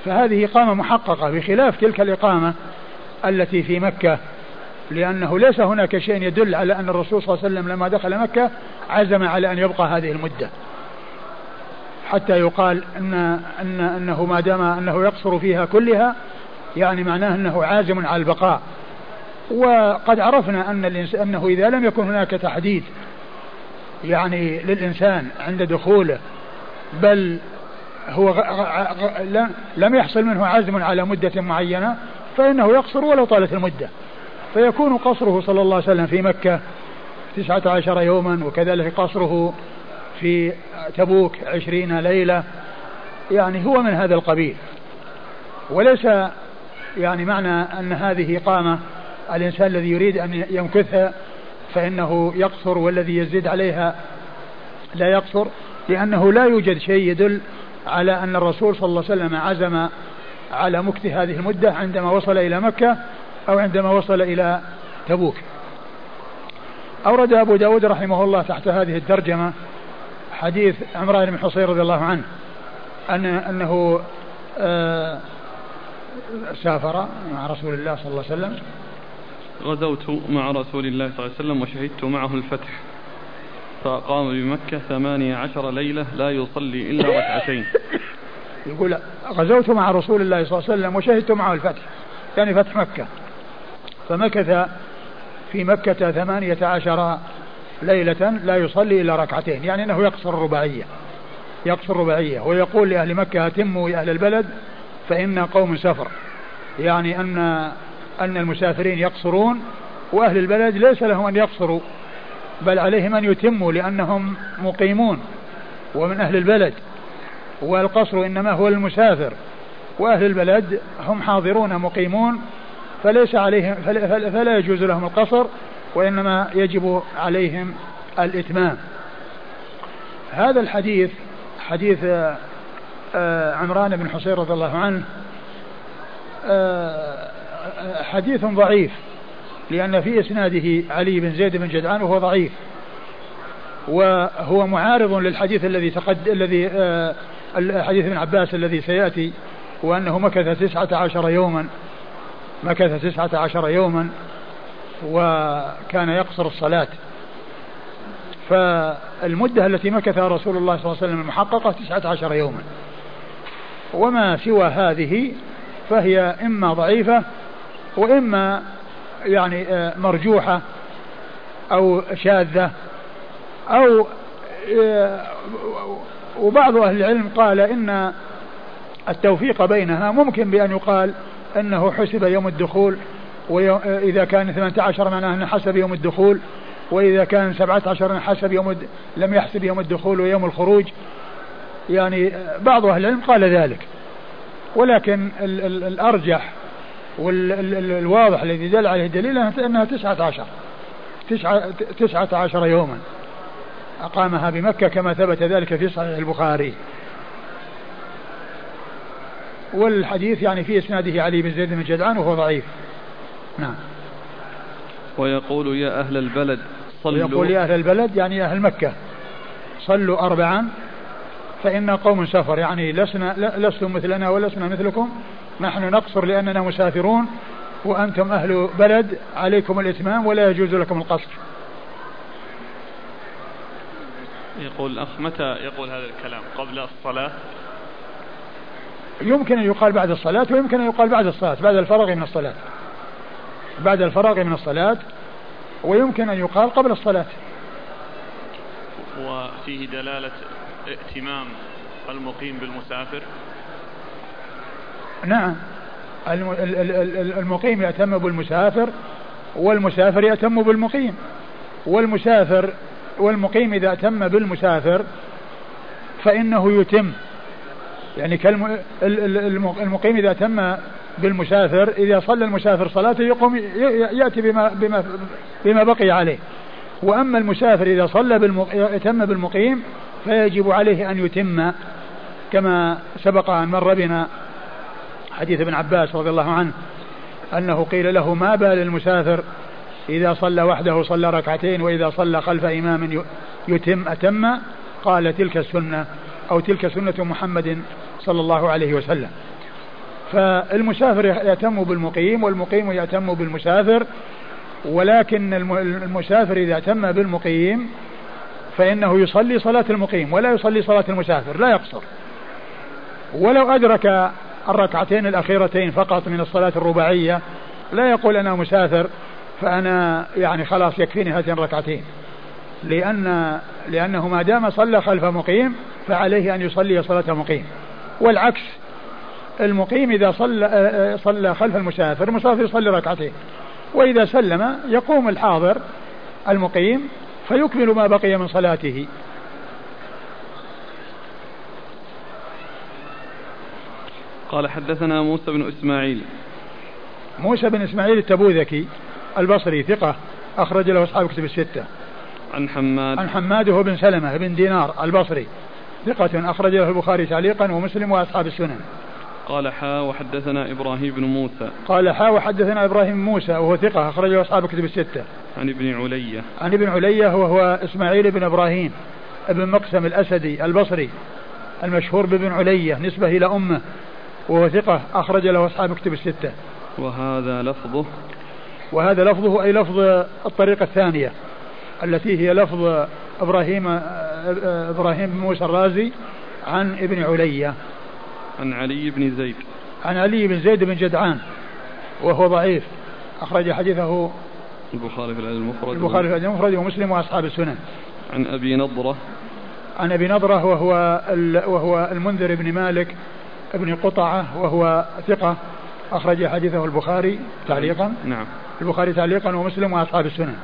فهذه إقامة محققة بخلاف تلك الإقامة التي في مكة لأنه ليس هناك شيء يدل على أن الرسول صلى الله عليه وسلم لما دخل مكة عزم على أن يبقى هذه المدة. حتى يقال أن, أن أنه ما دام أنه يقصر فيها كلها يعني معناه أنه عازم على البقاء. وقد عرفنا أن أنه إذا لم يكن هناك تحديد يعني للإنسان عند دخوله بل هو لم يحصل منه عزم على مدة معينة فإنه يقصر ولو طالت المدة. فيكون قصره صلى الله عليه وسلم في مكة تسعة عشر يوما وكذلك قصره في تبوك عشرين ليلة. يعني هو من هذا القبيل. وليس يعني معنى أن هذه إقامة الإنسان الذي يريد أن يمكثها فإنه يقصر والذي يزيد عليها لا يقصر لأنه لا يوجد شيء يدل على أن الرسول صلى الله عليه وسلم عزم على مكث هذه المدة عندما وصل إلى مكة أو عندما وصل إلى تبوك. أورد أبو داود رحمه الله تحت هذه الترجمة حديث عمران بن حصين رضي الله عنه أن أنه آه سافر مع رسول الله صلى الله عليه وسلم. غزوت مع رسول الله صلى الله عليه وسلم وشهدت معه الفتح. فقام بمكة ثمانية عشر ليلة لا يصلي إلا ركعتين. يقول غزوت مع رسول الله صلى الله عليه وسلم وشهدت معه الفتح يعني فتح مكة. فمكث في مكة ثمانية عشر ليلة لا يصلي إلا ركعتين يعني أنه يقصر الرباعية يقصر الرباعية. ويقول لأهل مكة أتموا يا أهل البلد فإن قوم سفر يعني أن أن المسافرين يقصرون وأهل البلد ليس لهم أن يقصروا. بل عليهم أن يتموا لأنهم مقيمون ومن أهل البلد والقصر إنما هو المسافر وأهل البلد هم حاضرون مقيمون فليس عليهم فلا يجوز لهم القصر وإنما يجب عليهم الإتمام. هذا الحديث حديث آه، عمران بن حصين رضي الله عنه آه، حديث ضعيف. لأن في إسناده علي بن زيد بن جدعان وهو ضعيف. وهو معارض للحديث الذي تقد الذي آه، حديث ابن عباس الذي سيأتي وأنه مكث تسعة عشر يوما مكث تسعة عشر يوما وكان يقصر الصلاة. فالمدة التي مكثها رسول الله صلى الله عليه وسلم المحققة تسعة عشر يوما. وما سوى هذه فهي إما ضعيفة وإما يعني آه، مرجوحة أو شاذة أو آه، وبعض أهل العلم قال إن التوفيق بينها ممكن بأن يقال أنه حسب يوم الدخول وإذا كان 18 معناه أنه حسب يوم الدخول وإذا كان 17 حسب يوم لم يحسب يوم الدخول ويوم الخروج. يعني بعض أهل العلم قال ذلك. ولكن ال ال الأرجح والواضح الذي دل عليه الدليل أنها تسعة عشر. تسعة, تسعة عشر يوما. أقامها بمكة كما ثبت ذلك في صحيح البخاري. والحديث يعني في إسناده علي بن زيد بن جدعان وهو ضعيف. نعم. ويقول يا أهل البلد صلوا. ويقول يا أهل البلد يعني يا أهل مكة. صلوا أربعا فإن قوم سفر يعني لسنا لستم مثلنا ولسنا مثلكم. نحن نقصر لأننا مسافرون وأنتم أهل بلد عليكم الإتمام ولا يجوز لكم القصر. يقول الأخ متى يقول هذا الكلام؟ قبل الصلاة؟ يمكن أن يقال بعد الصلاة ويمكن أن يقال بعد الصلاة بعد الفراغ من الصلاة. بعد الفراغ من الصلاة ويمكن أن يقال قبل الصلاة. وفيه دلالة ائتمام المقيم بالمسافر؟ نعم. المقيم يأتم بالمسافر والمسافر يأتم بالمقيم. والمسافر والمقيم إذا أتم بالمسافر فإنه يتم. يعني المقيم إذا أتم بالمسافر إذا صلى المسافر صلاته يقوم يأتي بما, بما, بما بقي عليه. وأما المسافر إذا صلى بالمق... يتم بالمقيم فيجب عليه أن يتم كما سبق أن مر بنا حديث ابن عباس رضي الله عنه أنه قيل له ما بال المسافر إذا صلى وحده صلى ركعتين وإذا صلى خلف إمام يتم أتم؟ قال تلك السنة أو تلك سنة محمد صلى الله عليه وسلم. فالمسافر يتم بالمقيم والمقيم يتم بالمسافر ولكن المسافر إذا تم بالمقيم فإنه يصلي صلاة المقيم ولا يصلي صلاة المسافر لا يقصر. ولو أدرك الركعتين الأخيرتين فقط من الصلاة الرباعية. لا يقول أنا مسافر فأنا يعني خلاص يكفيني هاتين الركعتين. لأن لأنه ما دام صلى خلف مقيم فعليه أن يصلي صلاة مقيم. والعكس المقيم إذا صلى صلى خلف المسافر المسافر يصلي ركعتين. وإذا سلم يقوم الحاضر المقيم فيكمل ما بقي من صلاته. قال حدثنا موسى بن إسماعيل. موسى بن إسماعيل التبوذكي البصري ثقة أخرج له أصحاب كتب الستة. عن حماد. عن حماد هو بن سلمة بن دينار البصري ثقة أخرج له البخاري تعليقا ومسلم وأصحاب السنن. قال حا وحدثنا إبراهيم بن موسى. قال حا وحدثنا إبراهيم موسى وهو ثقة أخرج له أصحاب كتب الستة. عن ابن علية. عن ابن علية وهو إسماعيل بن إبراهيم ابن مقسم الأسدي البصري المشهور بابن علية نسبة إلى أمه. وهو ثقة أخرج له أصحاب كتب الستة. وهذا لفظه. وهذا لفظه أي لفظ الطريقة الثانية التي هي لفظ إبراهيم إبراهيم بن موسى الرازي عن ابن علية عن علي بن زيد. عن علي بن زيد بن جدعان وهو ضعيف. أخرج حديثه البخاري في الأدب المفرد. البخاري في الأدب المفرد ومسلم وأصحاب السنن. عن أبي نضرة. عن أبي نضرة وهو وهو المنذر بن مالك بن قطعة وهو ثقة أخرج حديثه البخاري تعليقا. نعم. البخاري تعليقا ومسلم وأصحاب السنن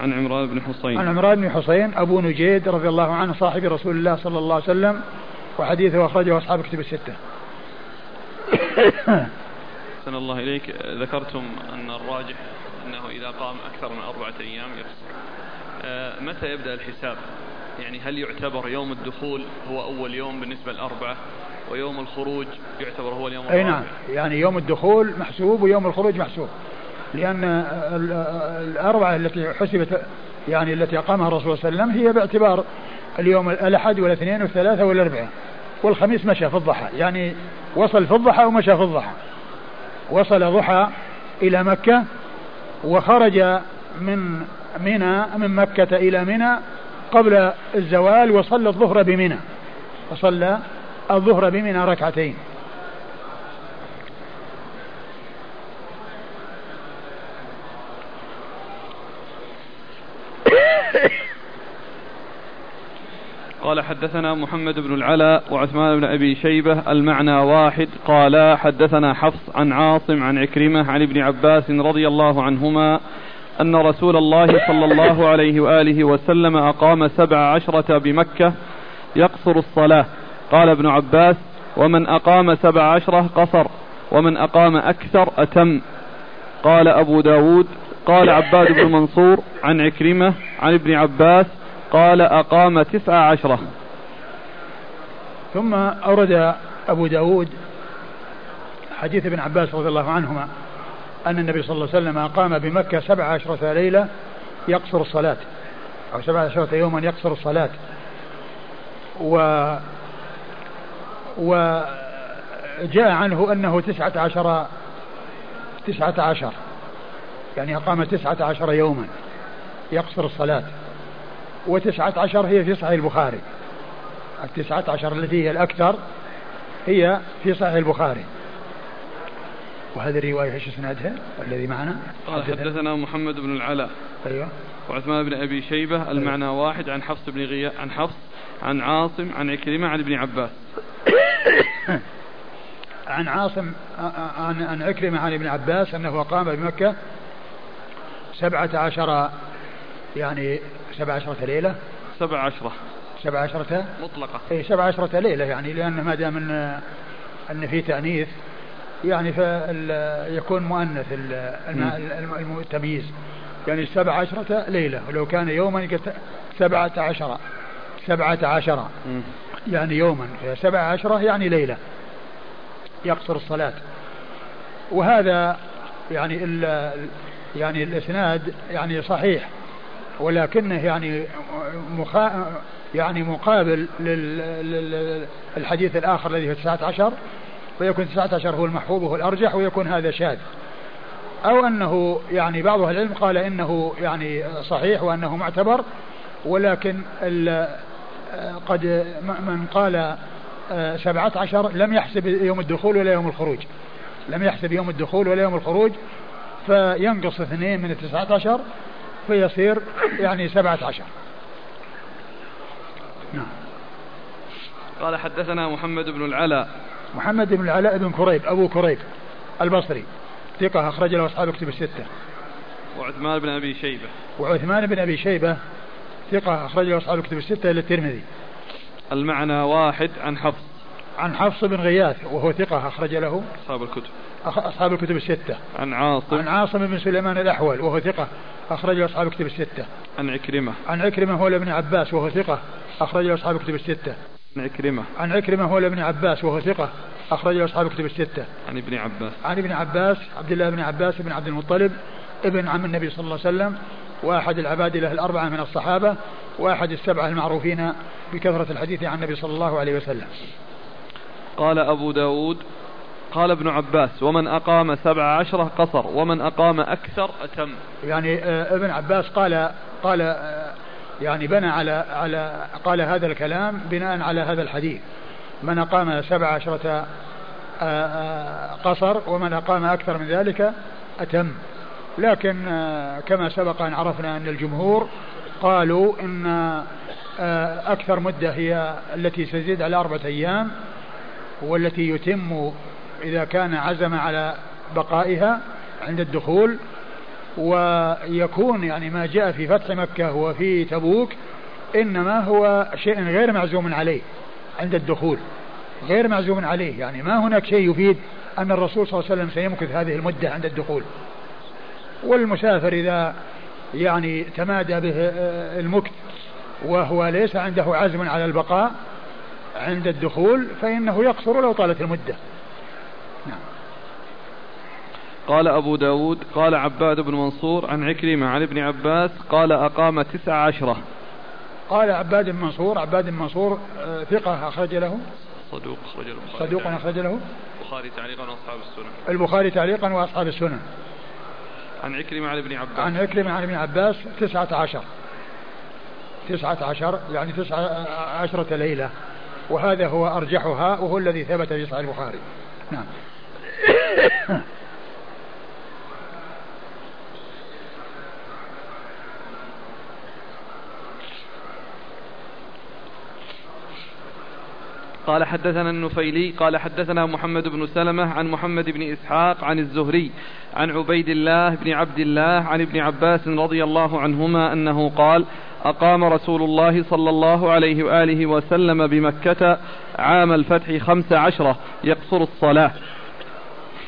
عن عمران بن حصين عن عمران بن حصين أبو نجيد رضي الله عنه صاحب رسول الله صلى الله عليه وسلم وحديثه أخرجه أصحاب كتب الستة. أحسن الله إليك. ذكرتم أن الراجح أنه إذا قام أكثر من أربعة أيام يفصل آه، متى يبدأ الحساب؟ يعني هل يعتبر يوم الدخول هو أول يوم بالنسبة للأربعة ويوم الخروج يعتبر هو اليوم أي نعم يعني يوم الدخول محسوب ويوم الخروج محسوب. لأن الأربعة التي حسبت يعني التي أقامها الرسول صلى الله عليه وسلم هي باعتبار اليوم الأحد والاثنين والثلاثة والأربعاء والخميس مشى في الضحى. يعني وصل في الضحى ومشى في الضحى. وصل ضحى إلى مكة وخرج من منى من مكة إلى منى قبل الزوال وصلى الظهر بمنى. وصلى الظهر بمنى ركعتين. قال حدثنا محمد بن العلاء وعثمان بن أبي شيبة المعنى واحد. قالا حدثنا حفص عن عاصم عن عكرمة عن ابن عباس رضي الله عنهما أن رسول الله صلى الله عليه وآله وسلم أقام سبع عشرة بمكة يقصر الصلاة. قال ابن عباس ومن أقام سبع عشرة قصر ومن أقام أكثر أتم. قال أبو داود قال عباد بن منصور عن عكرمة عن ابن عباس قال أقام تسع عشرة. ثم أورد أبو داود حديث ابن عباس رضي الله عنهما أن النبي صلى الله عليه وسلم أقام بمكة سبع عشرة ليلة يقصر الصلاة أو سبع عشرة يوما يقصر الصلاة. و وجاء عنه أنه تسعة عشر تسعة عشر. يعني أقام تسعة عشر يوما يقصر الصلاة. وتسعة عشر هي في صحيح البخاري. التسعة عشر التي هي الأكثر هي في صحيح البخاري. وهذه الرواية إيش إسنادها؟ الذي معنا؟ قال حدثنا. محمد بن العلاء. أيوه. وعثمان بن أبي شيبة المعنى أيوة. واحد عن حفص بن غياث عن حفص عن عاصم عن عكرمه عن ابن عباس. عن عاصم عن عن عكرمة عن ابن عباس أنه قام بمكة سبعة عشر يعني سبع عشرة ليلة. سبع عشرة. سبع عشرة؟ مطلقة. إي سبع عشرة ليلة يعني لأن ما دام أن أن في تأنيث يعني فيكون مؤنث التمييز. يعني سبع عشرة ليلة ولو كان يوما سبعة عشر سبعة عشر. يعني يوما سبعة عشرة يعني ليلة يقصر الصلاة. وهذا يعني ال يعني الإسناد يعني صحيح ولكنه يعني مخا يعني مقابل للحديث الآخر الذي في 19 فيكون 19 هو المحفوظ وهو الأرجح ويكون هذا شاذ. أو أنه يعني بعض أهل العلم قال إنه يعني صحيح وأنه معتبر ولكن قد من قال سبعة عشر لم يحسب يوم الدخول ولا يوم الخروج. لم يحسب يوم الدخول ولا يوم الخروج فينقص اثنين من التسعة عشر فيصير يعني سبعة عشر. نعم. قال حدثنا محمد بن العلاء محمد بن العلاء بن كريب أبو كريب البصري ثقة أخرج له أصحاب كتب الستة. وعثمان بن أبي شيبة. وعثمان بن أبي شيبة ثقة أخرج له أصحاب كتب الستة إلى الترمذي. المعنى واحد عن حفص. عن حفص بن غياث وهو ثقة أخرج له أصحاب الكتب. أصحاب الكتب الستة. عن عاصم. عن عاصم بن سليمان الأحول وهو ثقة أخرج له أصحاب الكتب الستة. عن عكرمة. عن عكرمة هو ابن عباس وهو ثقة أخرج له أصحاب الكتب الستة. عن عكرمة. عن عكرمة هو ابن عباس وهو ثقة أخرج له أصحاب الكتب الستة. عن ابن عباس. عن ابن عباس عبد الله بن عباس بن عبد المطلب ابن عم النبي صلى الله عليه وسلم وأحد العبادلة الأربعة من الصحابة وأحد السبعة المعروفين بكثرة الحديث عن النبي صلى الله عليه وسلم. قال أبو داود قال ابن عباس ومن أقام سبع عشرة قصر ومن أقام أكثر أتم. يعني آه، ابن عباس قال قال آه، يعني بنى على على قال هذا الكلام بناء على هذا الحديث. من أقام سبع عشرة آه، قصر ومن أقام أكثر من ذلك أتم. لكن كما سبق أن عرفنا أن الجمهور قالوا إن أكثر مدة هي التي تزيد على أربعة أيام والتي يتم إذا كان عزم على بقائها عند الدخول ويكون يعني ما جاء في فتح مكة وفي تبوك إنما هو شيء غير معزوم عليه عند الدخول غير معزوم عليه. يعني ما هناك شيء يفيد أن الرسول صلى الله عليه وسلم سيمكث هذه المدة عند الدخول. والمسافر إذا يعني تمادى به المكث وهو ليس عنده عزم على البقاء عند الدخول فإنه يقصر لو طالت المدة. نعم. قال أبو داود قال عباد بن منصور عن عكرمة عن ابن عباس قال أقام تسع عشرة. قال عباد بن منصور عباد بن منصور آه، ثقة أخرج له؟ صدوق أخرج له صدوق أخرج له؟ البخاري تعليقا وأصحاب السنن. البخاري تعليقا وأصحاب السنن. عن عكرمة عن ابن عباس. عن عكرمة عن ابن عباس تسعة عشر. تسعة عشر يعني تسعة عشرة ليلة. وهذا هو أرجحها وهو الذي ثبت في صحيح البخاري. نعم. قال حدثنا النفيلي قال حدثنا محمد بن سلمة عن محمد بن إسحاق عن الزهري عن عبيد الله بن عبد الله عن ابن عباس رضي الله عنهما أنه قال أقام رسول الله صلى الله عليه وآله وسلم بمكة عام الفتح خمس عشرة يقصر الصلاة.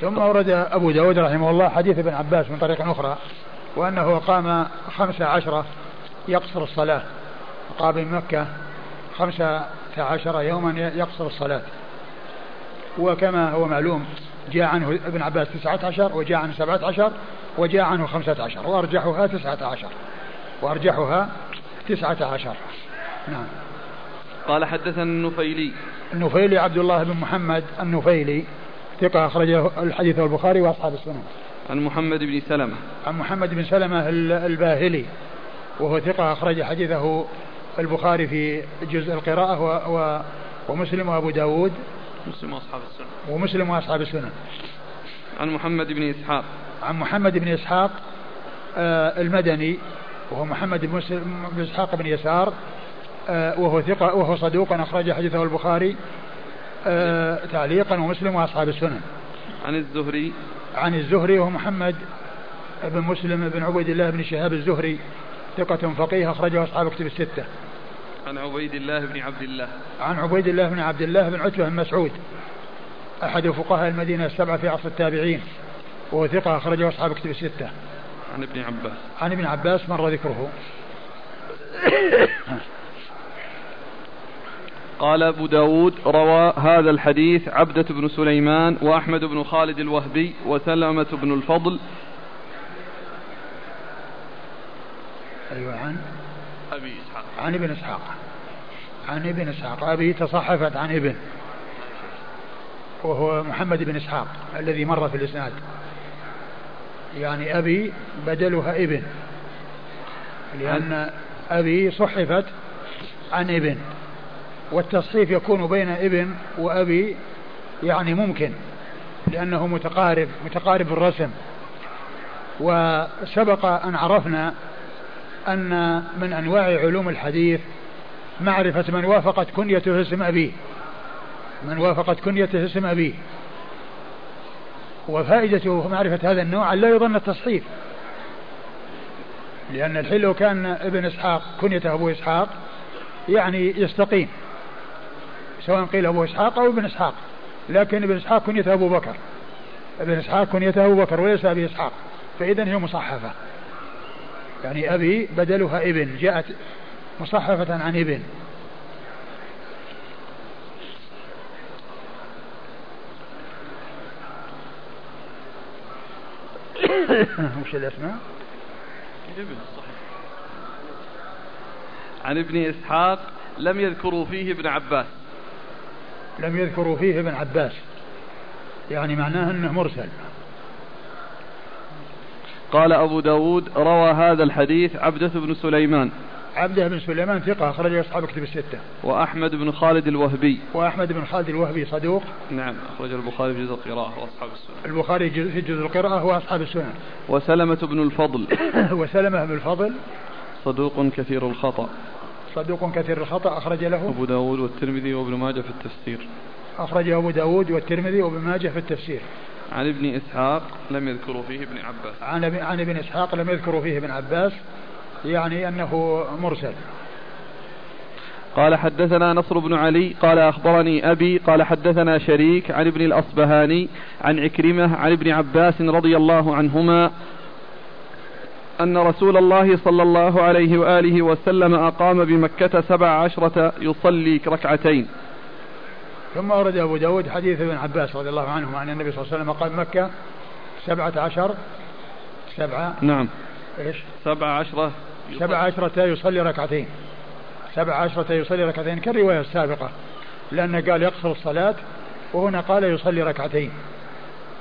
ثم ورد أبو داود رحمه الله حديث ابن عباس من طريق أخرى وأنه قام خمس عشرة يقصر الصلاة قام بمكة خمسة عشر يوما يقصر الصلاة. وكما هو معلوم جاء عنه ابن عباس تسعة عشر وجاء عنه سبعة عشر وجاء عنه خمسة عشر وأرجحها تسعة عشر. وأرجحها تسعة عشر. نعم. قال حدثنا النفيلي. النفيلي عبد الله بن محمد النفيلي ثقة أخرجه الحديث البخاري وأصحاب السنن عن محمد بن سلمة. عن محمد بن سلمة الباهلي وهو ثقة أخرج حديثه البخاري في جزء القراءة و و ومسلم وأبو داود. مسلم وأصحاب السنن ومسلم وأصحاب السنن عن محمد بن إسحاق. عن محمد بن إسحاق آه المدني وهو محمد بن, بن إسحاق بن يسار آه وهو ثقة وهو صدوق أخرج حديثه البخاري آه تعليقا ومسلم وأصحاب السنن عن الزهري. عن الزهري وهو محمد بن مسلم بن عبيد الله بن شهاب الزهري. ثقة فقيه أخرجه أصحاب كتب الستة. عن عبيد الله بن عبد الله. عن عبيد الله بن عبد الله بن عتبة بن مسعود. أحد فقهاء المدينة السبعة في عصر التابعين. وهو ثقة أخرجه أصحاب كتب الستة. عن ابن عباس. عن ابن عباس مر ذكره. قال أبو داود روى هذا الحديث عبدة بن سليمان وأحمد بن خالد الوهبي وسلمة بن الفضل أيوة عن أبي إسحاق. عن ابن إسحاق. عن ابن إسحاق. أبي تصحفت عن ابن وهو محمد بن إسحاق الذي مر في الإسناد. يعني أبي بدلها ابن لأن أبي صحفت عن ابن والتصحيف يكون بين ابن وأبي يعني ممكن لأنه متقارب متقارب الرسم. وسبق أن عرفنا أن من أنواع علوم الحديث معرفة من وافقت كنيته اسم أبيه. من وافقت كنيته اسم أبيه. وفائدته معرفة هذا النوع أن لا يظن التصحيف لأن الحين لو كان ابن إسحاق كنيته أبو إسحاق يعني يستقيم. سواء قيل أبو إسحاق أو ابن إسحاق. لكن ابن إسحاق كنيته أبو بكر. ابن إسحاق كنيته أبو بكر وليس أبي إسحاق. فإذا هي مصحفة. يعني أبي بدلها ابن جاءت مصحفة عن ابن. وش الأسماء؟ ابن صحيح. عن ابن إسحاق لم يذكروا فيه ابن عباس. لم يذكروا فيه ابن عباس. يعني معناه أنه مرسل. قال أبو داود روى هذا الحديث عبدة بن سليمان عبدة بن سليمان ثقة أخرج أصحاب كتب الستة. وأحمد بن خالد الوهبي. وأحمد بن خالد الوهبي صدوق. نعم أخرج البخاري في جزء القراءة وأصحاب السنن. البخاري في جزء القراءة وأصحاب السنن. وسلمة بن الفضل. وسلمة بن الفضل. صدوق كثير الخطأ. صدوق كثير الخطأ أخرج له. أبو داود والترمذي وابن ماجه في التفسير. أخرجه أبو داود والترمذي وابن ماجه في التفسير. عن ابن إسحاق لم يذكروا فيه ابن عباس. عن عن ابن إسحاق لم يذكروا فيه ابن عباس يعني أنه مرسل. قال حدثنا نصر بن علي قال أخبرني أبي قال حدثنا شريك عن ابن الأصبهاني عن عكرمة عن ابن عباس رضي الله عنهما أن رسول الله صلى الله عليه وآله وسلم أقام بمكة سبع عشرة يصلي ركعتين. ثم ورد أبو داود حديث ابن عباس رضي الله عنهما أن النبي صلى الله عليه وسلم قام مكة سبعة عشر سبعة نعم. إيش؟ سبعة عشرة سبعة عشرة يصلي ركعتين. سبعة عشرة يصلي ركعتين كالرواية السابقة لأنه قال يقصر الصلاة وهنا قال يصلي ركعتين.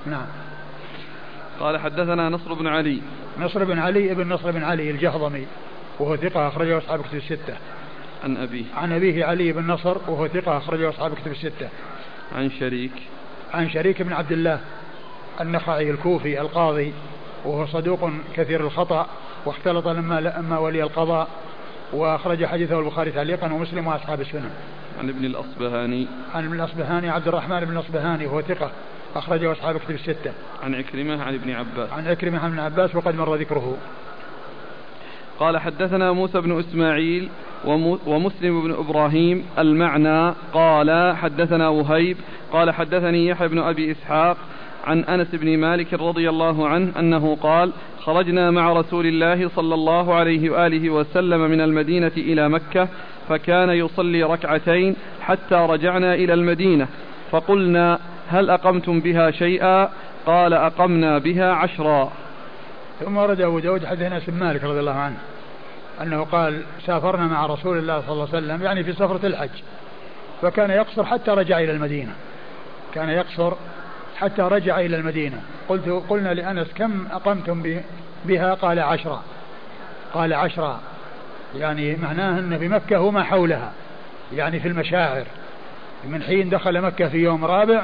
نعم. قال حدثنا نصر بن علي. نصر بن علي ابن نصر بن علي الجهضمي وهو ثقة أخرجه أصحاب كتب الستة. عن أبيه. عن أبيه علي بن نصر وهو ثقة أخرجه أصحاب كتب الستة. عن شريك. عن شريك بن عبد الله النخعي الكوفي القاضي وهو صدوق كثير الخطأ واختلط لما لما ولي القضاء وأخرج حديثه البخاري تعليقا ومسلم وأصحاب السنن. عن ابن الأصبهاني. عن ابن الأصبهاني عبد الرحمن بن الأصبهاني وهو ثقة أخرجه أصحاب كتب الستة. عن عكرمة عن ابن عباس. عن عكرمة عن ابن عباس وقد مر ذكره. قال حدثنا موسى بن إسماعيل ومسلم بن إبراهيم المعنى قال حدثنا وهيب قال حدثني يحيى بن أبي إسحاق عن أنس بن مالك رضي الله عنه أنه قال خرجنا مع رسول الله صلى الله عليه وآله وسلم من المدينة إلى مكة فكان يصلي ركعتين حتى رجعنا إلى المدينة فقلنا هل أقمتم بها شيئا؟ قال أقمنا بها عشرا. ثم ورد أبو داود حدث أنس بن مالك رضي الله عنه. أنه قال سافرنا مع رسول الله صلى الله عليه وسلم يعني في سفرة الحج. فكان يقصر حتى رجع إلى المدينة. كان يقصر حتى رجع إلى المدينة. قلت قلنا لأنس كم أقمتم بها؟ قال عشرة. قال عشرة. يعني معناه أن بمكة وما حولها. يعني في المشاعر. من حين دخل مكة في يوم رابع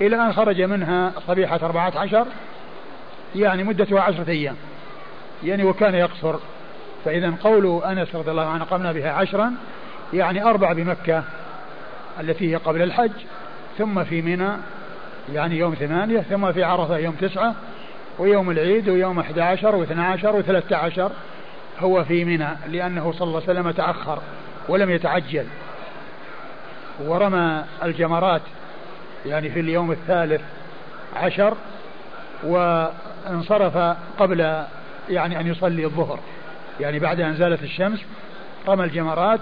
إلى أن خرج منها صبيحة أربعة عشر يعني مدتها عشرة أيام. يعني وكان يقصر فإذا قول أنس رضي الله عنه قمنا بها عشرا يعني أربع بمكة التي هي قبل الحج ثم في منى يعني يوم ثمانية ثم في عرفة يوم تسعة ويوم العيد ويوم 11 واثنى عشر وثلاثة عشر هو في منى لأنه صلى الله عليه وسلم تأخر ولم يتعجل. ورمى الجمرات يعني في اليوم الثالث عشر وانصرف قبل يعني أن يصلي الظهر. يعني بعد أن زالت الشمس رمى الجمرات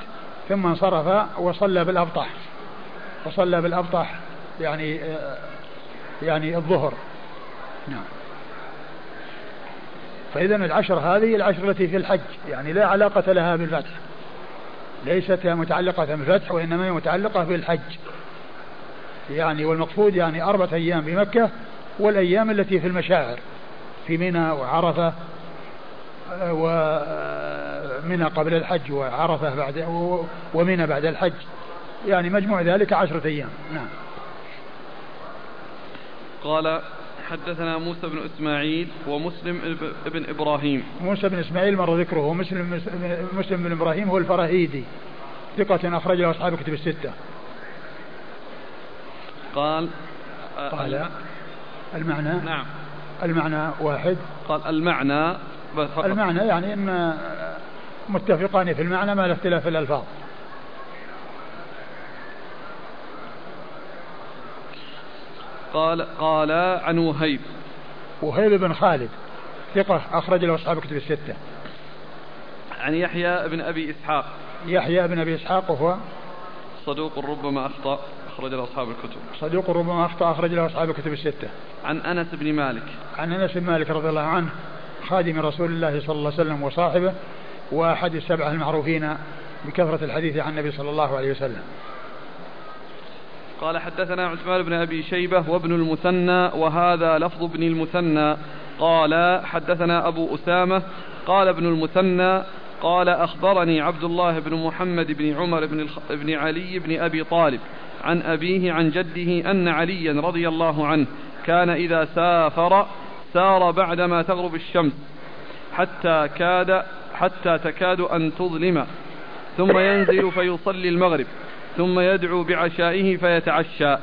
ثم انصرف وصلى بالأبطح. وصلى بالأبطح يعني يعني الظهر. نعم. فإذا العشر هذه العشر التي في الحج يعني لا علاقة لها بالفتح. ليست متعلقة بالفتح وإنما هي متعلقة بالحج. يعني والمقصود يعني أربعة أيام بمكة والأيام التي في المشاعر في منى وعرفة ومنى قبل الحج وعرفة بعد ومنى بعد الحج. يعني مجموع ذلك عشرة أيام. نعم. قال حدثنا موسى بن إسماعيل ومسلم بن إبراهيم. موسى بن إسماعيل مر ذكره. ومسلم مسلم بن إبراهيم هو الفراهيدي. ثقة أخرج له أصحاب كتب الستة. قال قال المعنى؟ نعم. المعنى واحد. قال المعنى فقط. المعنى يعني إن متفقان في المعنى ما لا اختلاف في الألفاظ. قال قال عن وهيب. وهيب بن خالد ثقة أخرج له أصحاب كتب الستة. عن يحيى بن أبي إسحاق. يحيى بن أبي إسحاق وهو صدوق ربما أخطأ أخرج له أصحاب الكتب. صدوق ربما أخطأ أخرج له أصحاب الكتب الستة. عن أنس بن مالك. عن أنس بن مالك رضي الله عنه خادم رسول الله صلى الله عليه وسلم وصاحبه وأحد السبعة المعروفين بكثرة الحديث عن النبي صلى الله عليه وسلم. قال حدثنا عثمان بن أبي شيبة وابن المثنى وهذا لفظ ابن المثنى. قال حدثنا أبو أسامة قال ابن المثنى قال أخبرني عبد الله بن محمد بن عمر بن, الخ... بن علي بن أبي طالب عن أبيه عن جده أن عليا رضي الله عنه كان إذا سافر سار بعدما تغرب الشمس حتى كاد حتى تكاد أن تظلم. ثم ينزل فيصلي المغرب ثم يدعو بعشائه فيتعشى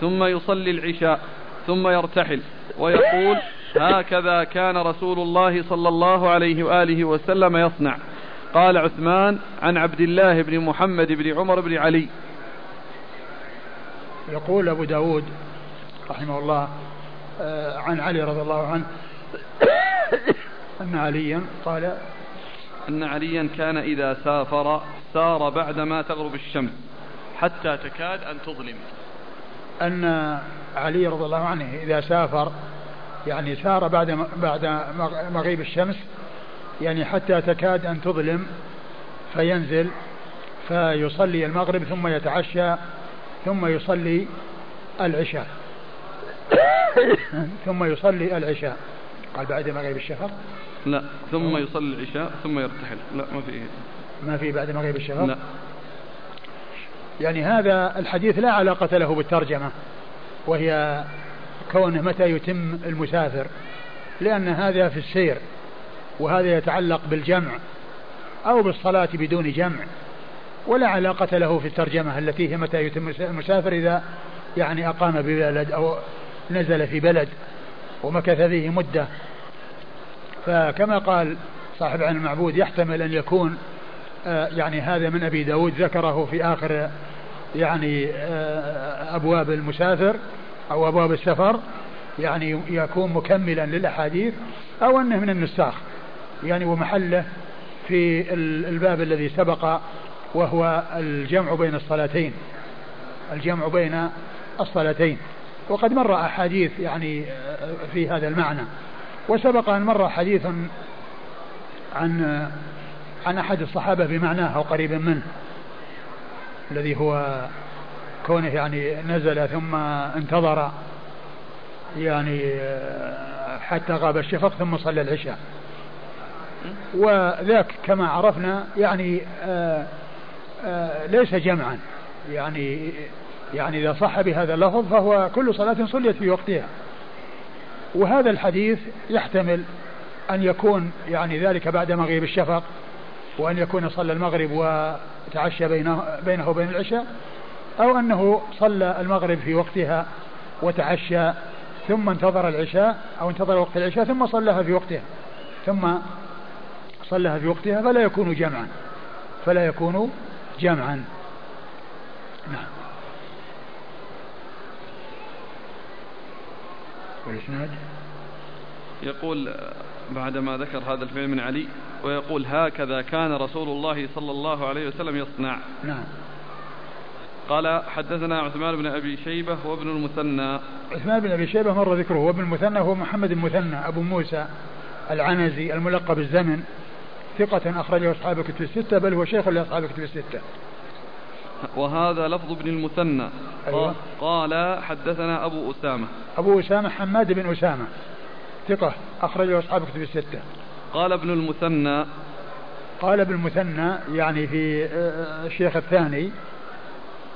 ثم يصلي العشاء ثم يرتحل ويقول هكذا كان رسول الله صلى الله عليه وآله وسلم يصنع. قال عثمان عن عبد الله بن محمد بن عمر بن علي. يقول أبو داود رحمه الله عن علي رضي الله عنه. أن عليا قال أن عليا كان إذا سافر سار بعدما تغرب الشمس حتى تكاد أن تظلم. أن علي رضي الله عنه إذا سافر يعني سار بعد بعد مغيب الشمس يعني حتى تكاد أن تظلم فينزل فيصلي المغرب ثم يتعشى ثم يصلي العشاء. ثم يصلي العشاء. قال بعد مغيب الشفق لا ثم يصلي العشاء ثم يرتحل. لا ما في ما في بعد مغيب الشفق لا. يعني هذا الحديث لا علاقة له بالترجمة وهي كونه متى يتم المسافر لأن هذا في السير وهذا يتعلق بالجمع أو بالصلاة بدون جمع ولا علاقة له في الترجمة التي هي متى يتم المسافر إذا يعني أقام ببلد أو نزل في بلد ومكث فيه مدة. فكما قال صاحب عن المعبود يحتمل أن يكون آه، يعني هذا من أبي داود ذكره في آخر يعني آه، أبواب المسافر أو أبواب السفر يعني يكون مكملا للأحاديث أو أنه من النساخ يعني ومحله في الباب الذي سبق وهو الجمع بين الصلاتين الجمع بين الصلاتين. وقد مر أحاديث يعني آه، في هذا المعنى. وسبق أن مر حديث عن عن أحد الصحابة بمعناه أو قريبا منه الذي هو كونه يعني نزل ثم انتظر يعني آه، حتى غاب الشفق ثم صلى العشاء. وذاك كما عرفنا يعني آآ آآ ليس جمعا يعني يعني إذا صح بهذا اللفظ فهو كل صلاة صليت في وقتها. وهذا الحديث يحتمل أن يكون يعني ذلك بعد مغيب الشفق وأن يكون صلى المغرب وتعشى بينه, بينه وبين العشاء أو أنه صلى المغرب في وقتها وتعشى ثم انتظر العشاء أو انتظر وقت العشاء ثم صلىها في وقتها. ثم صلىها في وقتها فلا يكون جمعا. فلا يكون جمعا. نعم. والإسناد يقول بعدما ذكر هذا الفعل من علي ويقول هكذا كان رسول الله صلى الله عليه وسلم يصنع. نعم. قال حدثنا عثمان بن أبي شيبة وابن المثنى. عثمان بن أبي شيبة مر ذكره. وابن المثنى هو محمد المثنى أبو موسى العنزي الملقب الزمن ثقة أخرجه أصحاب الكتب الستة بل هو شيخ لأصحاب الكتب الستة. وهذا لفظ ابن المثنى. أيوة. قال حدثنا أبو أسامة. أبو أسامة حماد بن أسامة. ثقة. أخرجه أصحاب الكتب الستة. قال ابن المثنى. قال ابن المثنى يعني في آه، الشيخ الثاني.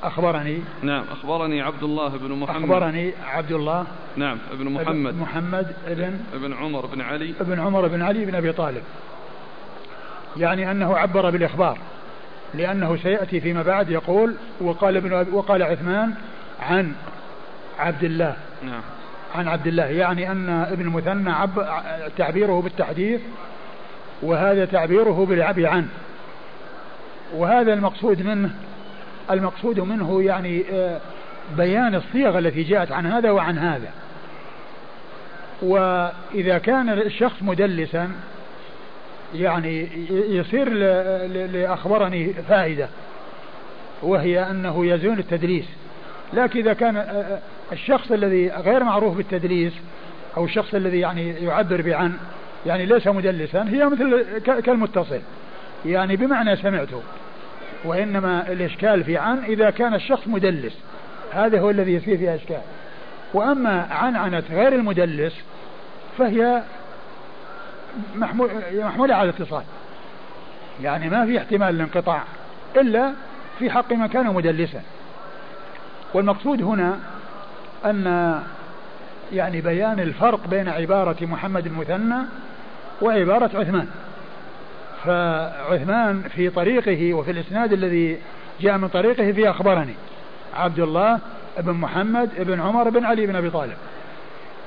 أخبرني. نعم. أخبرني عبد الله بن محمد. أخبرني عبد الله. نعم. ابن محمد. محمد ابن ابن عمر بن علي. ابن عمر بن علي بن أبي طالب. يعني أنه عبر بالإخبار. لأنه سيأتي فيما بعد يقول وقال ابن وقال عثمان عن عبد الله. نعم. عن عبد الله يعني أن ابن المثنى عب تعبيره بالتحديث وهذا تعبيره بالعبي عنه. وهذا المقصود منه المقصود منه يعني آه، بيان الصيغ التي جاءت عن هذا وعن هذا. وإذا كان الشخص مدلسا يعني يصير لأخبرني فائدة وهي أنه يزول التدليس. لكن إذا كان الشخص الذي غير معروف بالتدليس أو الشخص الذي يعني يعبر بعن يعني ليس مدلسا هي مثل كالمتصل. يعني بمعنى سمعته وإنما الإشكال في عن إذا كان الشخص مدلس. هذا هو الذي يصير فيها إشكال. وأما عنعنة غير المدلس فهي محمولة على الاتصال. يعني ما في احتمال الانقطاع إلا في حق من كان مدلسا. والمقصود هنا أن يعني بيان الفرق بين عبارة محمد المثنى وعبارة عثمان. فعثمان في طريقه وفي الإسناد الذي جاء من طريقه في أخبرني. عبد الله بن محمد بن عمر بن علي بن أبي طالب.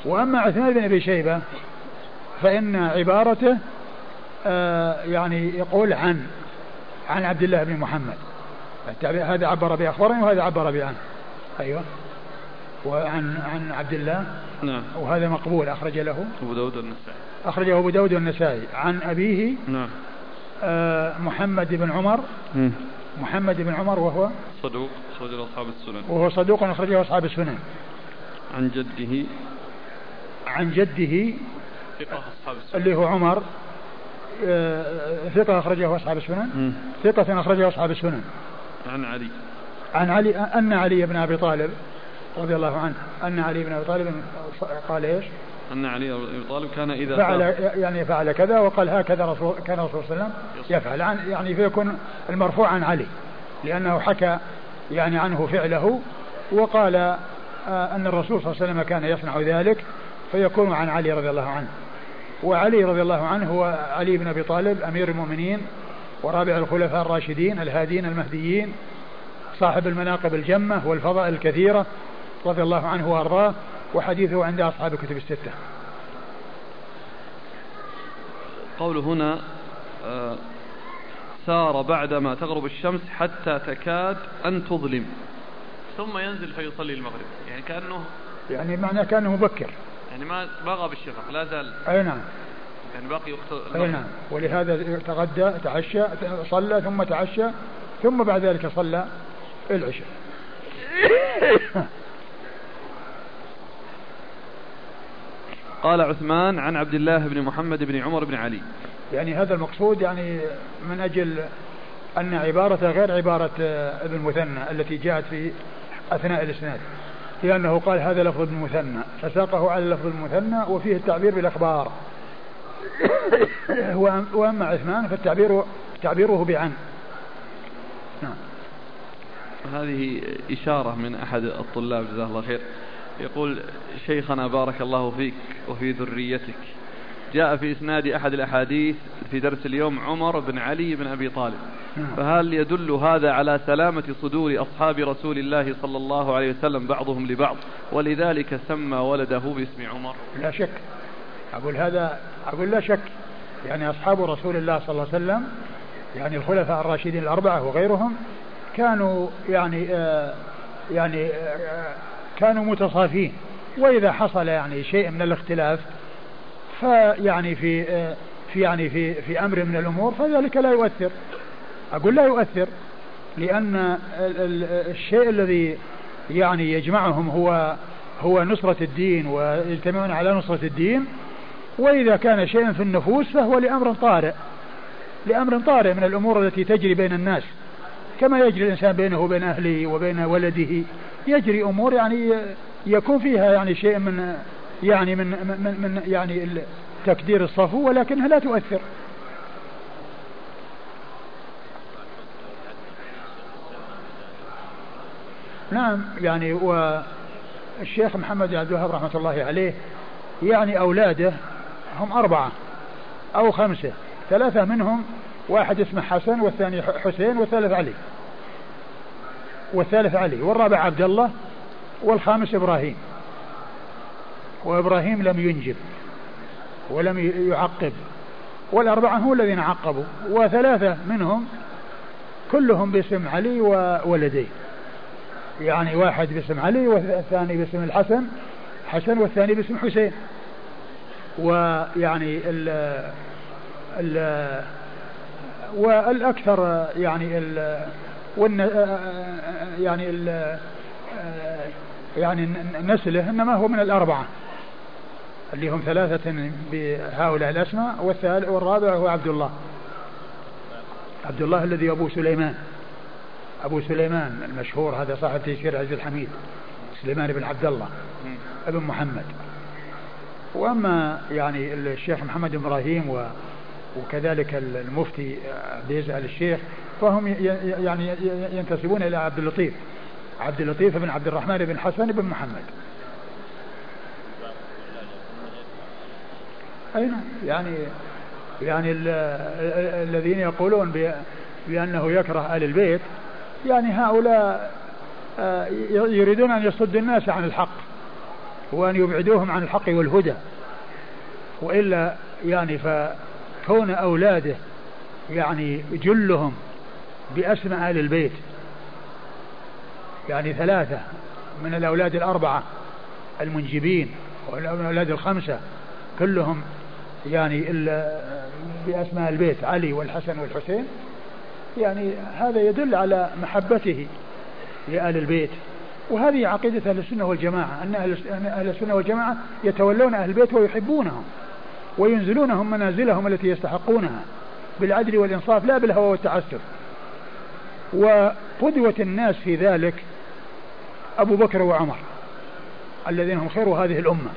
وأما عثمان بن أبي شيبة فإن عبارته آه يعني يقول عن عن عبد الله بن محمد. هذا عبر بأخبرني وهذا عبر بعنه أيوه. وعن عن عبد الله. نعم. وهذا مقبول أخرج له. أبو داود والنسائي. أخرجه أبو داود والنسائي. عن أبيه نعم. آه محمد بن عمر. م. محمد بن عمر وهو؟ صدوق أخرجه أصحاب السنن. وهو صدوق أخرجه أصحاب السنن. عن جده. عن جده ثقة أصحاب السنن اللي هو عمر آه ثقة أخرجه أصحاب السنن. ثقة أخرجه أصحاب السنن. عن علي. عن علي أن علي بن أبي طالب رضي الله عنه. أن علي بن أبي طالب قال إيش؟ أن علي بن أبي طالب كان إذا فعل يعني فعل كذا وقال هكذا رسول كان الرسول صلى الله عليه وسلم يفعل. عن يعني فيكون المرفوع عن علي لأنه حكى يعني عنه فعله وقال آه، أن الرسول صلى الله عليه وسلم كان يصنع ذلك فيكون عن علي رضي الله عنه. وعلي رضي الله عنه هو علي بن أبي طالب أمير المؤمنين ورابع الخلفاء الراشدين الهادين المهديين صاحب المناقب الجمة والفضائل الكثيرة رضي الله عنه وأرضاه وحديثه عند أصحاب الكتب الستة. قول هنا آه، سار بعدما تغرب الشمس حتى تكاد أن تظلم. ثم ينزل فيصلي المغرب. يعني كأنه يعني معناه كأنه مبكر. يعني ما ما غاب الشفق لا زال. أي نعم. يعني باقي وقت أي نعم. ولهذا تغدى تعشى صلى ثم تعشى ثم بعد ذلك صلى العشاء. قال عثمان عن عبد الله بن محمد بن عمر بن علي. يعني هذا المقصود يعني من أجل أن عبارة غير عبارة ابن مثنى التي جاءت في أثناء الإسناد. لأنه قال هذا لفظ ابن مثنى فساقه على لفظ المثنى وفيه التعبير بالأخبار. وأما عثمان فالتعبير تعبيره بعن. نعم. هذه إشارة من أحد الطلاب جزاه الله خير. يقول شيخنا بارك الله فيك وفي ذريتك. جاء في إسناد أحد الأحاديث في درس اليوم عمر بن علي بن أبي طالب. نعم. فهل يدل هذا على سلامة صدور أصحاب رسول الله صلى الله عليه وسلم بعضهم لبعض؟ ولذلك سمى ولده باسم عمر. لا شك. أقول هذا أقول لا شك. يعني أصحاب رسول الله صلى الله عليه وسلم يعني الخلفاء الراشدين الأربعة وغيرهم كانوا يعني آه يعني آه كانوا متصافين. وإذا حصل يعني شيء من الاختلاف فيعني في آه في يعني في في أمر من الأمور فذلك لا يؤثر. أقول لا يؤثر لأن الشيء الذي يعني يجمعهم هو هو نصرة الدين ويجتمعون على نصرة الدين وإذا كان شيء في النفوس فهو لأمر طارئ. لأمر طارئ من الأمور التي تجري بين الناس. كما يجري الإنسان بينه وبين أهله وبين ولده. يجري أمور يعني يكون فيها يعني شيء من يعني من من, من يعني تكدير الصفو ولكنها لا تؤثر. نعم يعني والشيخ محمد عبد الوهاب رحمة الله عليه يعني أولاده هم أربعة أو خمسة ثلاثة منهم واحد اسمه حسن والثاني حسين والثالث علي. والثالث علي والرابع عبد الله والخامس إبراهيم. وإبراهيم لم ينجب ولم يعقب والأربعة هم الذين عقبوا وثلاثة منهم كلهم باسم علي وولديه يعني واحد باسم علي والثاني باسم الحسن حسن والثاني باسم حسين. ويعني ال ال والأكثر يعني ال يعني ال يعني نسله إنما هو من الأربعة. اللي هم ثلاثة بهؤلاء الأسماء والثالث والرابع هو عبد الله. عبد الله الذي أبو سليمان. أبو سليمان المشهور هذا صاحب تيسير عز الحميد سليمان بن عبد الله ابن محمد. وأما يعني الشيخ محمد إبراهيم و وكذلك المفتي عبد آل الشيخ فهم يعني ينتسبون إلى عبد اللطيف. عبد اللطيف بن عبد الرحمن بن حسن بن محمد. أي نعم يعني يعني الذين يقولون بأنه يكره آل البيت يعني هؤلاء آه، يريدون أن يصدوا الناس عن الحق وأن يبعدوهم عن الحق والهدى. وإلا يعني فكون أولاده يعني جلهم بأسماء آل البيت يعني ثلاثة من الأولاد الأربعة المنجبين والأولاد الخمسة كلهم يعني بأسماء البيت علي والحسن والحسين. يعني هذا يدل على محبته لآل البيت. وهذه عقيدة أهل السنة والجماعة أن أهل السنة والجماعة يتولون أهل البيت ويحبونهم وينزلونهم منازلهم التي يستحقونها بالعدل والإنصاف لا بالهوى والتعسف. وقدوة الناس في ذلك أبو بكر وعمر الذين هم خير هذه الأمة.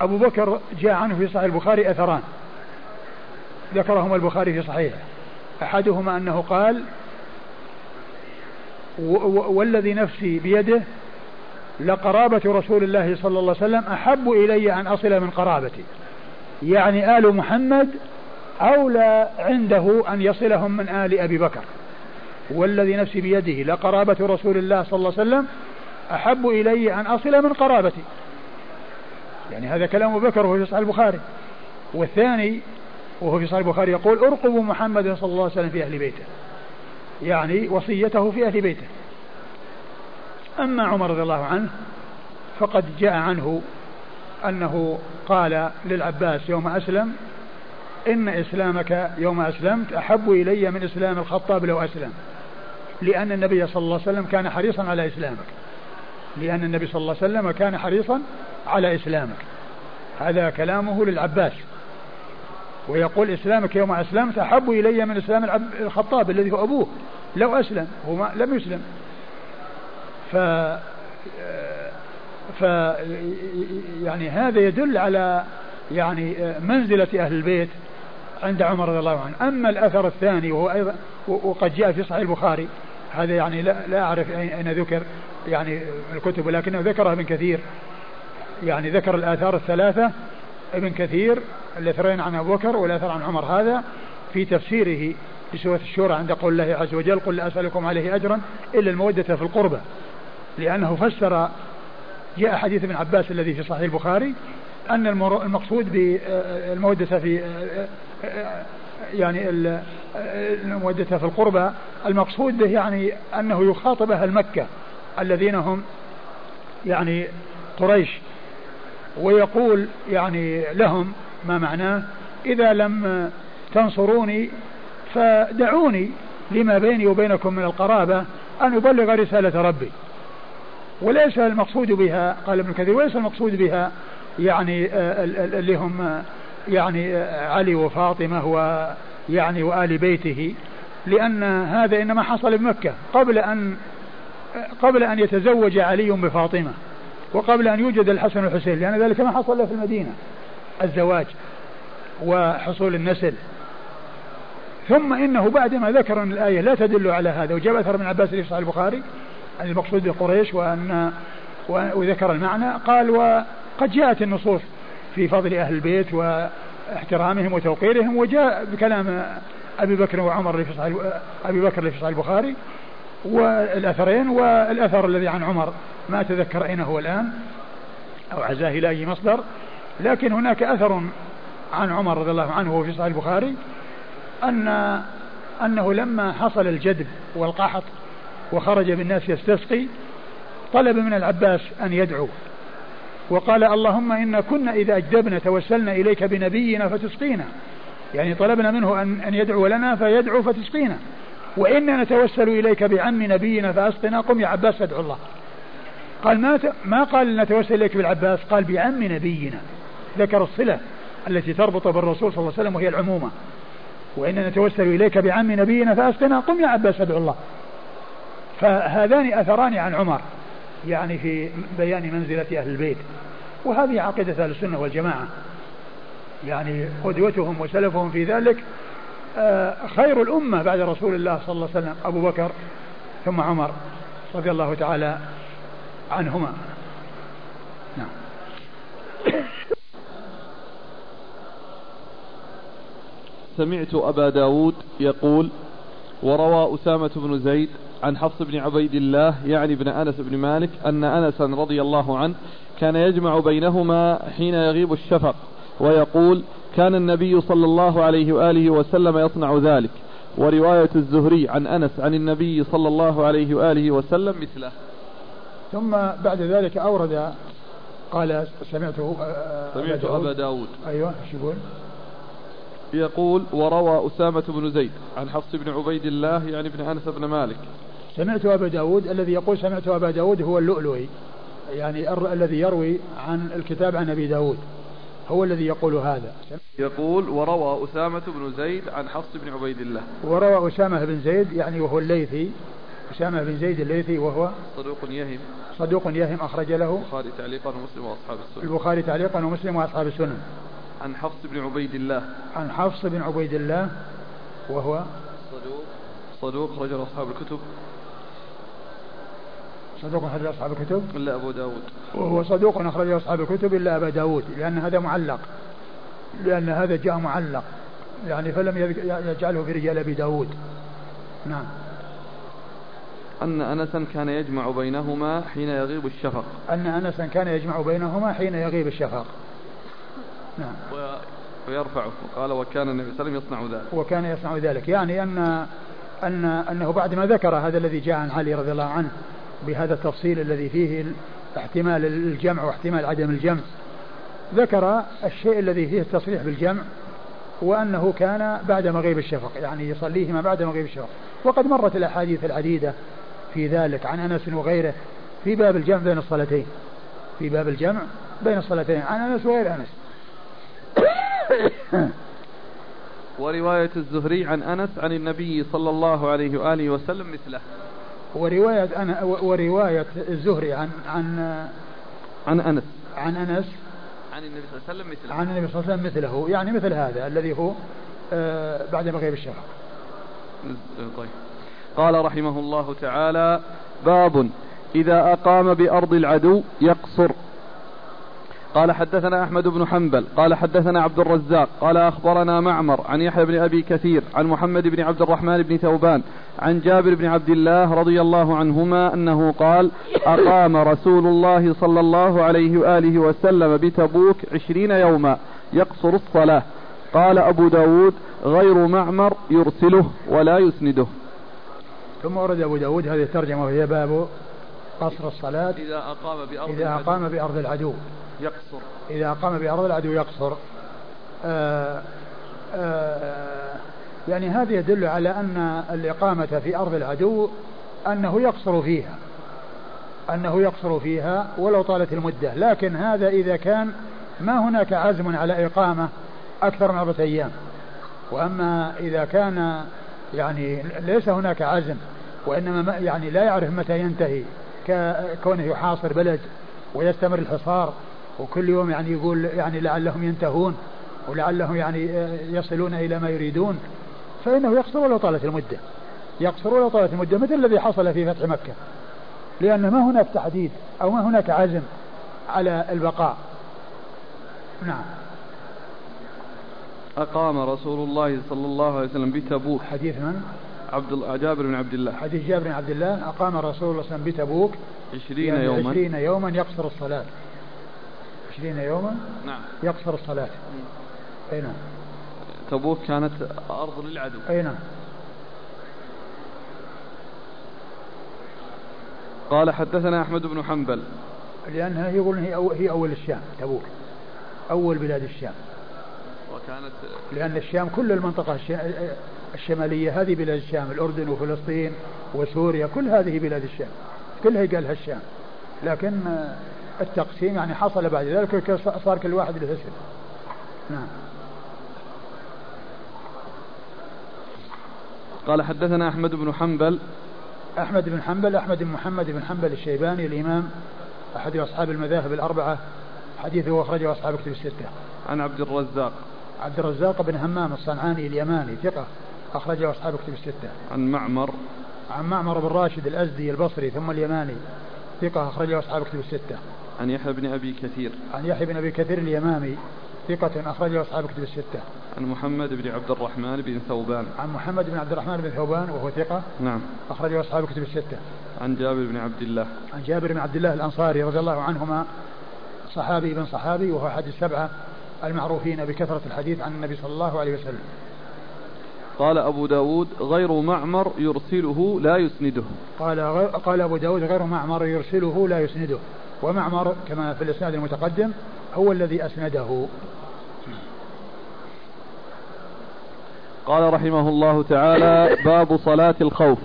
أبو بكر جاء عنه في صحيح البخاري أثران. ذكرهما البخاري في صحيحه. أحدهما أنه قال والذي نفسي بيده لقرابة رسول الله صلى الله عليه وسلم أحب إلي أن أصل من قرابتي. يعني آل محمد أولى عنده أن يصلهم من آل أبي بكر. والذي نفسي بيده لقرابة رسول الله صلى الله عليه وسلم أحب إلي أن أصل من قرابتي. يعني هذا كلام أبو بكر وهو في صحيح البخاري. والثاني وهو في صحيح البخاري يقول ارقبوا محمد صلى الله عليه وسلم في أهل بيته. يعني وصيته في أهل بيته. أما عمر رضي الله عنه فقد جاء عنه أنه قال للعباس يوم أسلم إن إسلامك يوم أسلمت أحب إلي من إسلام الخطاب لو أسلم. لأن النبي صلى الله عليه وسلم كان حريصا على إسلامك. لأن النبي صلى الله عليه وسلم كان حريصا على إسلامك. هذا كلامه للعباس. ويقول إسلامك يوم أسلمت أحب إلي من إسلام الخطاب الذي هو أبوه. لو أسلم هو لم يسلم. ف ف يعني هذا يدل على يعني منزلة أهل البيت عند عمر رضي الله عنه. أما الأثر الثاني وهو أيضا وقد جاء في صحيح البخاري هذا يعني لا, لا أعرف أين ذكر يعني الكتب ولكنه ذكره ابن كثير. يعني ذكر الآثار الثلاثة ابن كثير الاثرين عن أبو بكر والأثر عن عمر. هذا في تفسيره بسورة الشورى عند قول الله عز وجل قل لا أسألكم عليه أجرا إلا المودة في القربى. لأنه فسر جاء حديث ابن عباس الذي في صحيح البخاري أن المقصود بالمودة في يعني المودة في القربى المقصود به يعني أنه يخاطب أهل مكة الذين هم يعني قريش. ويقول يعني لهم ما معناه؟ إذا لم تنصروني فدعوني لما بيني وبينكم من القرابة أن أبلغ رسالة ربي. وليس المقصود بها قال ابن كثير وليس المقصود بها يعني آه، اللي هم آه، يعني آه، علي وفاطمة ويعني وآل بيته. لأن هذا إنما حصل بمكة قبل أن قبل أن يتزوج علي بفاطمة. وقبل أن يوجد الحسن والحسين لأن ذلك ما حصل في المدينة الزواج وحصول النسل. ثم إنه بعدما ذكر أن الآية لا تدل على هذا وجاب أثر من عباس في صحيح البخاري عن المقصود بقريش وأن وذكر المعنى قال وقد جاءت النصوص في فضل أهل البيت واحترامهم وتوقيرهم وجاء بكلام أبي بكر وعمر في صحيح أبي بكر في صحيح البخاري والأثرين والأثر الذي عن عمر ما أتذكر أين هو الآن أو عزاه إلى أي مصدر. لكن هناك أثر عن عمر رضي الله عنه في صحيح البخاري أن أنه لما حصل الجدب والقحط وخرج بالناس يستسقي طلب من العباس أن يدعو وقال اللهم إن كنا إذا أجدبنا توسلنا إليك بنبينا فتسقينا. يعني طلبنا منه أن, أن يدعو لنا فيدعو فتسقينا. وإنا نتوسل إليك بعم نبينا فأسقنا قم يا عباس ادعو الله. قال ما ما قال نتوسل إليك بالعباس؟ قال بعم نبينا. ذكر الصلة التي تربط بالرسول صلى الله عليه وسلم وهي العمومة. وإنا نتوسل إليك بعم نبينا فأسقنا قم يا عباس ادعو الله. فهذان أثران عن عمر يعني في بيان منزلة أهل البيت. وهذه عقيدة أهل السنة والجماعة. يعني قدوتهم وسلفهم في ذلك. خير الأمة بعد رسول الله صلى الله عليه وسلم أبو بكر ثم عمر رضي الله تعالى عنهما. نعم. سمعت أبا داود يقول وروى أسامة بن زيد عن حفص بن عبيد الله يعني ابن أنس بن مالك أن أنسا رضي الله عنه كان يجمع بينهما حين يغيب الشفق ويقول كان النبي صلى الله عليه وآله وسلم يصنع ذلك. ورواية الزهري عن أنس عن النبي صلى الله عليه وآله وسلم مثله. ثم بعد ذلك أورد قال سمعته سمعت أبا داود. أيوة إيش يقول؟ يقول وروى أسامة بن زيد عن حفص بن عبيد الله يعني ابن أنس بن مالك. سمعت أبا داود الذي يقول سمعت أبا داود هو اللؤلؤي يعني الذي يروي عن الكتاب عن أبي داود. هو الذي يقول هذا. يقول وروى أسامة بن زيد عن حفص بن عبيد الله. وروى أسامة بن زيد يعني وهو الليثي. أسامة بن زيد الليثي وهو صدوق يهم. صدوق يهم أخرج له البخاري تعليقا ومسلم وأصحاب السنن. البخاري تعليقا ومسلم وأصحاب السنن. عن حفص بن عبيد الله. عن حفص بن عبيد الله وهو صدوق. صدوق رجل أصحاب الكتب. صدوق أخرج أصحاب الكتب. إلا أبو داود. وهو صدوق أخرج أصحاب الكتب إلا أبا داود لأن هذا معلق. لأن هذا جاء معلق. يعني فلم يجعله في رجال أبي داود. نعم. أن أنسا كان يجمع بينهما حين يغيب الشفق. أن أنسا كان يجمع بينهما حين يغيب الشفق. نعم. ويرفعه. قال وكان النبي صلى الله عليه وسلم يصنع ذلك. وكان يصنع ذلك. يعني أن أن أنه بعد ما ذكر هذا الذي جاء عن علي رضي الله عنه بهذا التفصيل الذي فيه احتمال الجمع واحتمال عدم الجمع. ذكر الشيء الذي فيه التصريح بالجمع وأنه كان بعد مغيب الشفق يعني يصليهما بعد مغيب الشفق. وقد مرت الأحاديث العديدة في ذلك عن أنس وغيره في باب الجمع بين الصلاتين. في باب الجمع بين الصلاتين عن أنس وغير أنس. ورواية الزهري عن أنس عن النبي صلى الله عليه وآله وسلم مثله. ورواية أنا ورواية الزهري عن عن عن أنس. عن أنس. عن النبي صلى الله عليه وسلم مثله. عن النبي صلى الله عليه وسلم مثله. يعني مثل هذا الذي هو آه بعد مغيب الشفق طيب. قال رحمه الله تعالى باب إذا أقام بأرض العدو يقصر. قال حدثنا أحمد بن حنبل قال حدثنا عبد الرزاق قال أخبرنا معمر عن يحيى بن أبي كثير عن محمد بن عبد الرحمن بن ثوبان عن جابر بن عبد الله رضي الله عنهما أنه قال أقام رسول الله صلى الله عليه وآله وسلم بتبوك عشرين يوما يقصر الصلاة. قال أبو داود غير معمر يرسله ولا يسنده. ثم ورد أبو داود هذه الترجمة وهي باب قصر الصلاة إذا أقام بأرض إذا أقام بأرض العدو يقصر. إذا أقام بأرض العدو يقصر. آه، آه، يعني هذا يدل على أن الإقامة في أرض العدو أنه يقصر فيها. أنه يقصر فيها ولو طالت المدة. لكن هذا إذا كان ما هناك عزم على إقامة أكثر من أربعة أيام. وأما إذا كان يعني ليس هناك عزم وإنما يعني لا يعرف متى ينتهي كونه يحاصر بلد ويستمر الحصار. وكل يوم يعني يقول يعني لعلهم ينتهون ولعلهم يعني يصلون إلى ما يريدون فإنه يقصر ولو طالت المدة. يقصر ولو طالت المدة مثل الذي حصل في فتح مكة. لأن ما هناك تحديد أو ما هناك عزم على البقاء. نعم. أقام رسول الله صلى الله عليه وسلم بتبوك. حديث من؟ عبد جابر بن عبد الله. حديث جابر بن عبد الله. أقام رسول الله صلى الله عليه وسلم بتبوك. عشرين يعني يوما. عشرين يوما يقصر الصلاة. عشرين يوما نعم. يقصر الصلاة. أي نعم. تبوك كانت أرض للعدو. أي نعم. قال حدثنا أحمد بن حنبل. لأنها يقول هي أول, هي أول الشام تبوك. أول بلاد الشام. وكانت لأن الشام كل المنطقة الشمالية هذه بلاد الشام الأردن وفلسطين وسوريا كل هذه بلاد الشام. كلها قالها الشام. لكن التقسيم يعني حصل بعد ذلك صار كل واحد له اسم. نعم. قال حدثنا أحمد بن حنبل. أحمد بن حنبل أحمد بن محمد بن حنبل الشيباني الإمام أحد أصحاب المذاهب الأربعة. حديثه أخرجه أصحاب كتب الستة. عن عبد الرزاق. عبد الرزاق بن همام الصنعاني اليماني ثقة. أخرجه أصحاب كتب الستة. عن معمر. عن معمر بن راشد الأزدي البصري ثم اليماني ثقة. أخرجه أصحاب كتب الستة. عن يحيى بن أبي كثير. عن يحيى بن أبي كثير اليمامي ثقة أخرجه أصحاب كتب الستة. عن محمد بن عبد الرحمن بن ثوبان. عن محمد بن عبد الرحمن بن ثوبان وهو ثقة نعم. أخرجه أصحاب كتب الستة. عن جابر بن عبد الله. عن جابر بن عبد الله الأنصاري رضي الله عنهما صحابي بن صحابي وهو أحد السبعة المعروفين بكثرة الحديث عن النبي صلى الله عليه وسلم. قال أبو داود غير معمر يرسله لا يسنده. قال قال أبو داود غير معمر يرسله لا يسنده. ومعمر كما في الإسناد المتقدم هو الذي أسنده قال رحمه الله تعالى باب صلاة الخوف.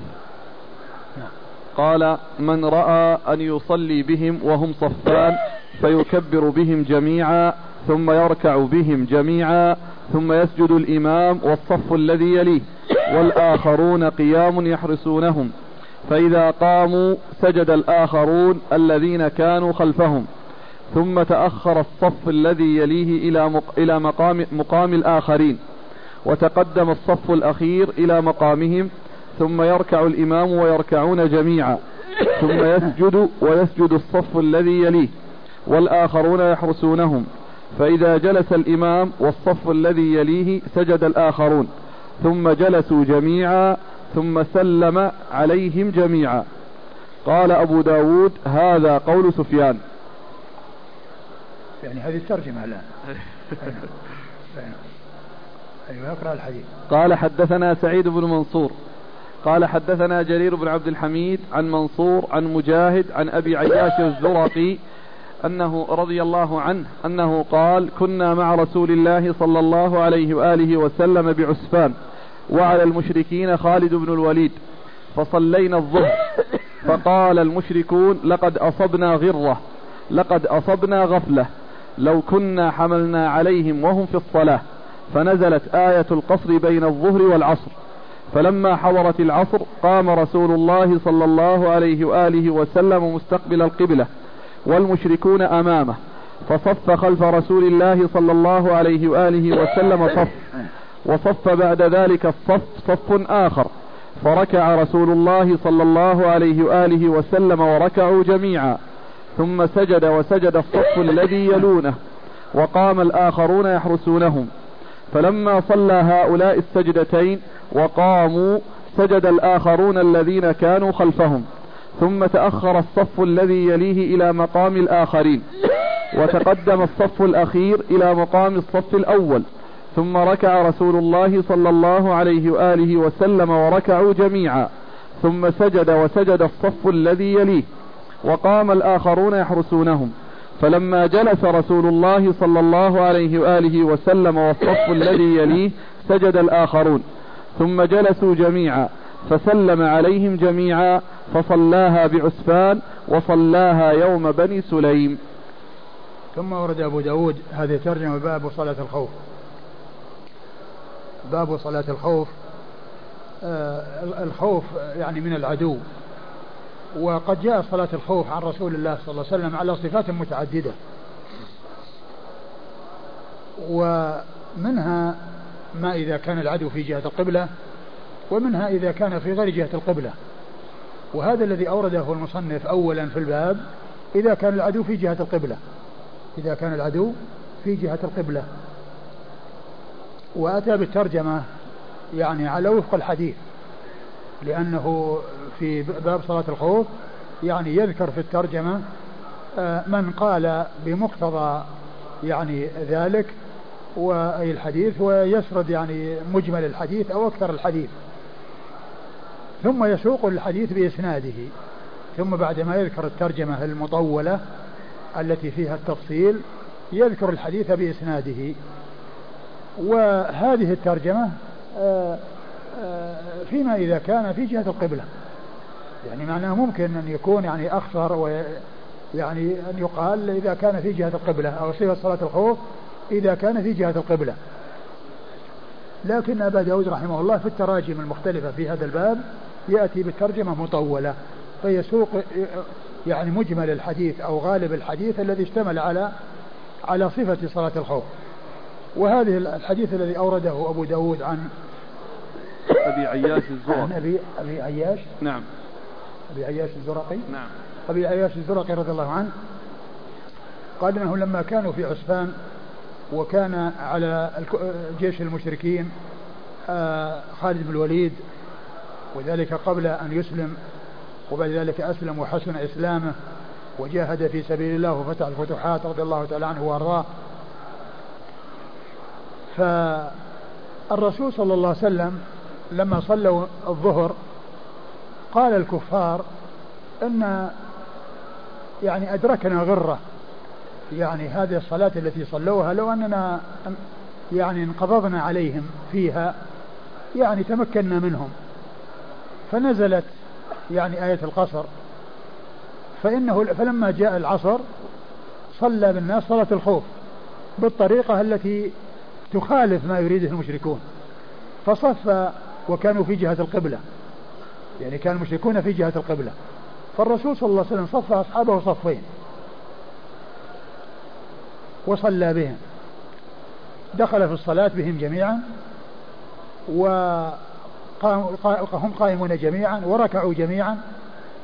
قال من رأى أن يصلي بهم وهم صفان فيكبر بهم جميعا ثم يركع بهم جميعا ثم يسجد الإمام والصف الذي يليه والآخرون قيام يحرسونهم فإذا قاموا سجد الآخرون الذين كانوا خلفهم ثم تأخر الصف الذي يليه إلى إلى مقام مقام الآخرين وتقدم الصف الأخير إلى مقامهم ثم يركع الإمام ويركعون جميعا ثم يسجد ويسجد الصف الذي يليه والآخرون يحرسونهم. فإذا جلس الإمام والصف الذي يليه سجد الآخرون ثم جلسوا جميعا ثم سلم عليهم جميعا. قال أبو داود هذا قول سفيان. يعني هذه الترجمة الآن. أيوة أقرأ الحديث. قال حدثنا سعيد بن منصور. قال حدثنا جرير بن عبد الحميد عن منصور عن مجاهد عن أبي عياش الزرقي أنه رضي الله عنه أنه قال كنا مع رسول الله صلى الله عليه وآله وسلم بعسفان. وعلى المشركين خالد بن الوليد فصلينا الظهر فقال المشركون لقد أصبنا غرة لقد أصبنا غفلة لو كنا حملنا عليهم وهم في الصلاة فنزلت آية القصر بين الظهر والعصر فلما حضرت العصر قام رسول الله صلى الله عليه وآله وسلم مستقبل القبلة والمشركون أمامه فصف خلف رسول الله صلى الله عليه وآله وسلم صف وصف بعد ذلك الصف صف آخر. فركع رسول الله صلى الله عليه وآله وسلم وركعوا جميعا. ثم سجد وسجد الصف الذي يلونه. وقام الآخرون يحرسونهم. فلما صلى هؤلاء السجدتين وقاموا سجد الآخرون الذين كانوا خلفهم. ثم تأخر الصف الذي يليه إلى مقام الآخرين. وتقدم الصف الأخير إلى مقام الصف الأول. ثم ركع رسول الله صلى الله عليه وآله وسلم وركعوا جميعا. ثم سجد وسجد الصف الذي يليه. وقام الآخرون يحرسونهم. فلما جلس رسول الله صلى الله عليه وآله وسلم والصف الذي يليه سجد الآخرون. ثم جلسوا جميعا. فسلم عليهم جميعا. فصلاها بعسفان وصلاها يوم بني سليم. ثم ورد أبو داود هذه ترجمة باب صلاة الخوف. باب صلاة الخوف آه الخوف يعني من العدو. وقد جاء صلاة الخوف عن رسول الله صلى الله عليه وسلم على صفات متعددة. ومنها ما إذا كان العدو في جهة القبلة ومنها إذا كان في غير جهة القبلة. وهذا الذي أورده المصنف أولا في الباب إذا كان العدو في جهة القبلة. إذا كان العدو في جهة القبلة. وأتى بالترجمة يعني على وفق الحديث لأنه في باب صلاة الخوف يعني يذكر في الترجمة آه، من قال بمقتضى يعني ذلك وأي الحديث ويسرد يعني مجمل الحديث أو أكثر الحديث. ثم يسوق الحديث بإسناده ثم بعدما يذكر الترجمة المطولة التي فيها التفصيل يذكر الحديث بإسناده. وهذه الترجمة آه، آه، فيما إذا كان في جهة القبلة. يعني معناه ممكن أن يكون يعني أخصر ويعني أن يقال إذا كان في جهة القبلة أو صفة صلاة الخوف إذا كان في جهة القبلة. لكن أبا داود رحمه الله في التراجم المختلفة في هذا الباب يأتي بالترجمة مطولة فيسوق يعني مجمل الحديث أو غالب الحديث الذي اشتمل على على صفة صلاة الخوف. وهذه الحديث الذي أورده أبو داود عن أبي عياش الزرقي. عن أبي, أبي عياش. نعم. أبي عياش الزرقي. نعم. أبي عياش الزرقي رضي الله عنه قال إنه لما كانوا في عسفان وكان على جيش المشركين آه، خالد بن الوليد وذلك قبل أن يسلم وبعد ذلك أسلم وحسن إسلامه وجاهد في سبيل الله وفتح الفتوحات رضي الله تعالى عنه وأرضاه. فالرسول صلى الله عليه وسلم لما صلوا الظهر قال الكفار إن يعني أدركنا غرة يعني هذه الصلاة التي صلوها لو أننا يعني انقبضنا عليهم فيها يعني تمكنا منهم. فنزلت يعني آية القصر فإنه فلما جاء العصر صلى بالناس صلاة الخوف بالطريقة التي تخالف ما يريده المشركون. فصف وكانوا في جهة القبلة. يعني كان المشركون في جهة القبلة. فالرسول صلى الله عليه وسلم صف أصحابه صفين. وصلى بهم. دخل في الصلاة بهم جميعا. وهم قائمون جميعا. وركعوا جميعا.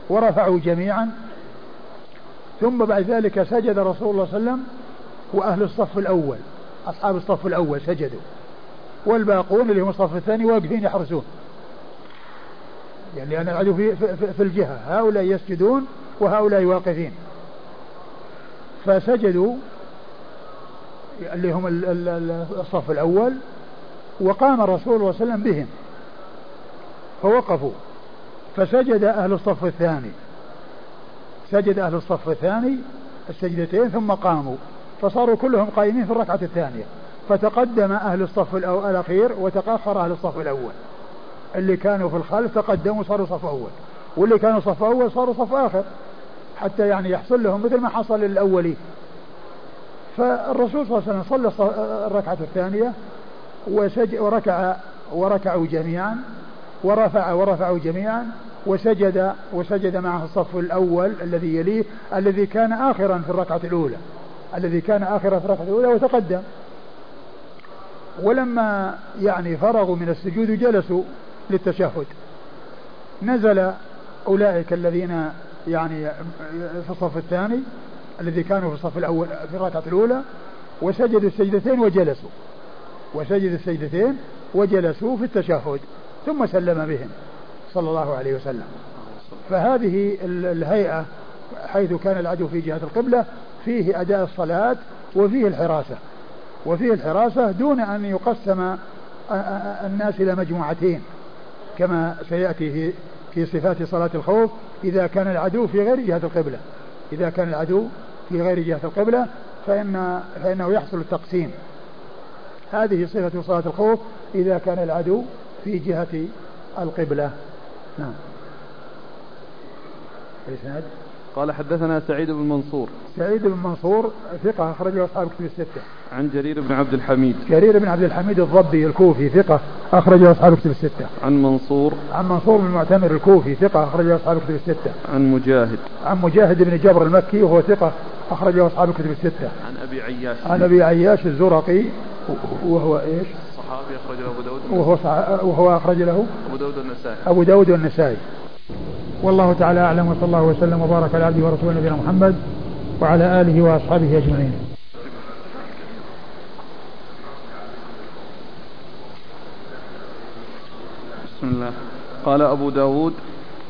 ورفعوا جميعا. ثم بعد ذلك سجد رسول الله صلى الله عليه وسلم وأهل الصف الأول. أصحاب الصف الأول سجدوا. والباقون اللي هم الصف الثاني واقفين يحرسون. يعني لأن العدو في, في, في الجهة. هؤلاء يسجدون وهؤلاء واقفين. فسجدوا اللي هم الصف الأول وقام الرسول صلى الله عليه وسلم بهم. فوقفوا. فسجد أهل الصف الثاني. سجد أهل الصف الثاني السجدتين ثم قاموا. فصاروا كلهم قائمين في الركعة الثانية. فتقدم أهل الصف الأخير وتأخر أهل الصف الأول. اللي كانوا في الخلف تقدموا صاروا صف أول. واللي كانوا صف أول صاروا صف آخر. حتى يعني يحصل لهم مثل ما حصل للأولين. فالرسول صلى الله عليه وسلم صلى الركعة الثانية وسج وركع وركعوا جميعا ورفع ورفعوا جميعا وسجد وسجد معه الصف الأول الذي يليه الذي كان آخرا في الركعة الأولى. الذي كان آخرا في الركعة الأولى وتقدم. ولما يعني فرغوا من السجود جلسوا للتشهد. نزل أولئك الذين يعني في الصف الثاني الذي كانوا في الصف الأول في الركعة الأولى وسجدوا السجدتين وجلسوا. وسجدوا السجدتين وجلسوا في التشهد ثم سلم بهم صلى الله عليه وسلم. فهذه الهيئة حيث كان العدو في جهة القبلة فيه أداء الصلاة وفيه الحراسة وفيه الحراسة دون أن يقسم الناس إلى مجموعتين كما سيأتي في صفات صلاة الخوف إذا كان العدو في غير جهة القبلة. إذا كان العدو في غير جهة القبلة فإن فإنه يحصل التقسيم. هذه صفة صلاة الخوف إذا كان العدو في جهة القبلة. نعم. الإسناد؟ قال حدثنا سعيد بن منصور. سعيد بن منصور ثقة أخرجه أصحاب كتب الستة. عن جرير بن عبد الحميد. جرير بن عبد الحميد الضبي الكوفي ثقة أخرجه أصحاب كتب الستة. عن منصور. عن منصور بن المعتمر الكوفي ثقة أخرجه أصحاب كتب الستة. عن مجاهد. عن مجاهد بن جبر المكي وهو ثقة أخرجه أصحاب كتب الستة. عن أبي عياش. عن أبي عياش الزرقي وهو إيش؟ صحابي أخرج له أبو داود. وهو صح... وهو أخرج له أبو داود النسائي أبو داود والنسائي. والله تعالى أعلم وصلى الله وسلم وبارك على عبده ورسوله نبينا محمد وعلى آله وأصحابه أجمعين. بسم الله. قال أبو داود